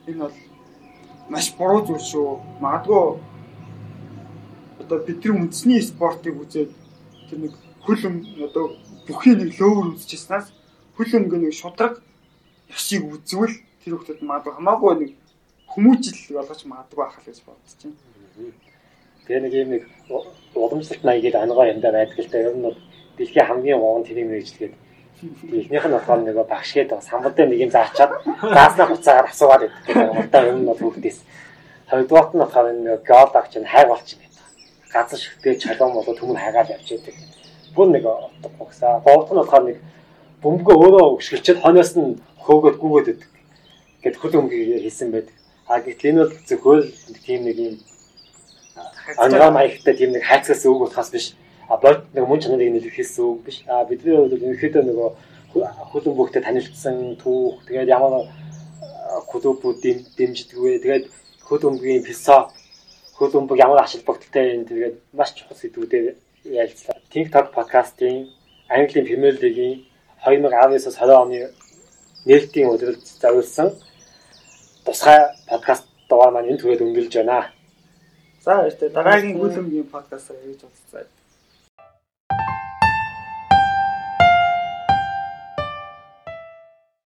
энэ бол маш буруу зүйл шүү. Магадгүй одоо бидний үндэсний спортыг үзээд тэр нэг хөлөм одоо бүхий нэг лөөвөр үзчихснаас хөлөмг нэг шудраг яшиг үзвэл тэр хүүхдэд магадгүй хамаагүй нэг хүмүүжил болгож магадгүй ахал гэж бодож байна. Тэгээ нэг юм нэг уламжлалт маягийг ангой юмдаа байдаг л та ер нь бол дэлхийн хамгийн гоо тэрийг мэрэгчлгээд эхнийх нь болохоор нэг багшгээд самбал дээр нэг юм заачаад зааснаа хуцаагаар асуугаад байдаг. Одоо ер нь бол бүгдээс хоёрдугаар нь болохоор нэг геолог чинь хайг болчихно гэдэг. Газар шигтэй чалуун болоод түмэн хайгаад явчихдаг. Бүр нэг утгагүй гэсэн. Гуравт нь болохоор нэг бөмбөгөө өөрөө өгшгөлчөд хойноос нь хөөгөөд гүгээд байдаг. Гэт хөл өмгийг хийсэн байдаг. А гэтэл энэ бол зөвхөн тийм нэг юм ангаа маягтай тийм нэг хайцаас үг болохоос биш. А бод нэг мөн чанарыг нэлэхээс үг биш. А бидний хувьд ерөнхийдөө нөгөө хөлөн бүхтэй танилцсан түүх тэгээд ямар клубүүд дэмждэгвэ тэгээд хөл өмгийн философи хөл өмг ямар ашиг багталтай юм тэгээд маш чухал сэдвүүдээр ярилцлаа. TikTok подкастын Английн Премьер Лигийн 2019-с 20 оны нээлтийн өдрөлд зориулсан тусгай подкаст дугаар маань энэ түрээд өнгөлж байна. За баяртай. Дараагийн гүлэмгийн подкастаар хийж уулзцаа.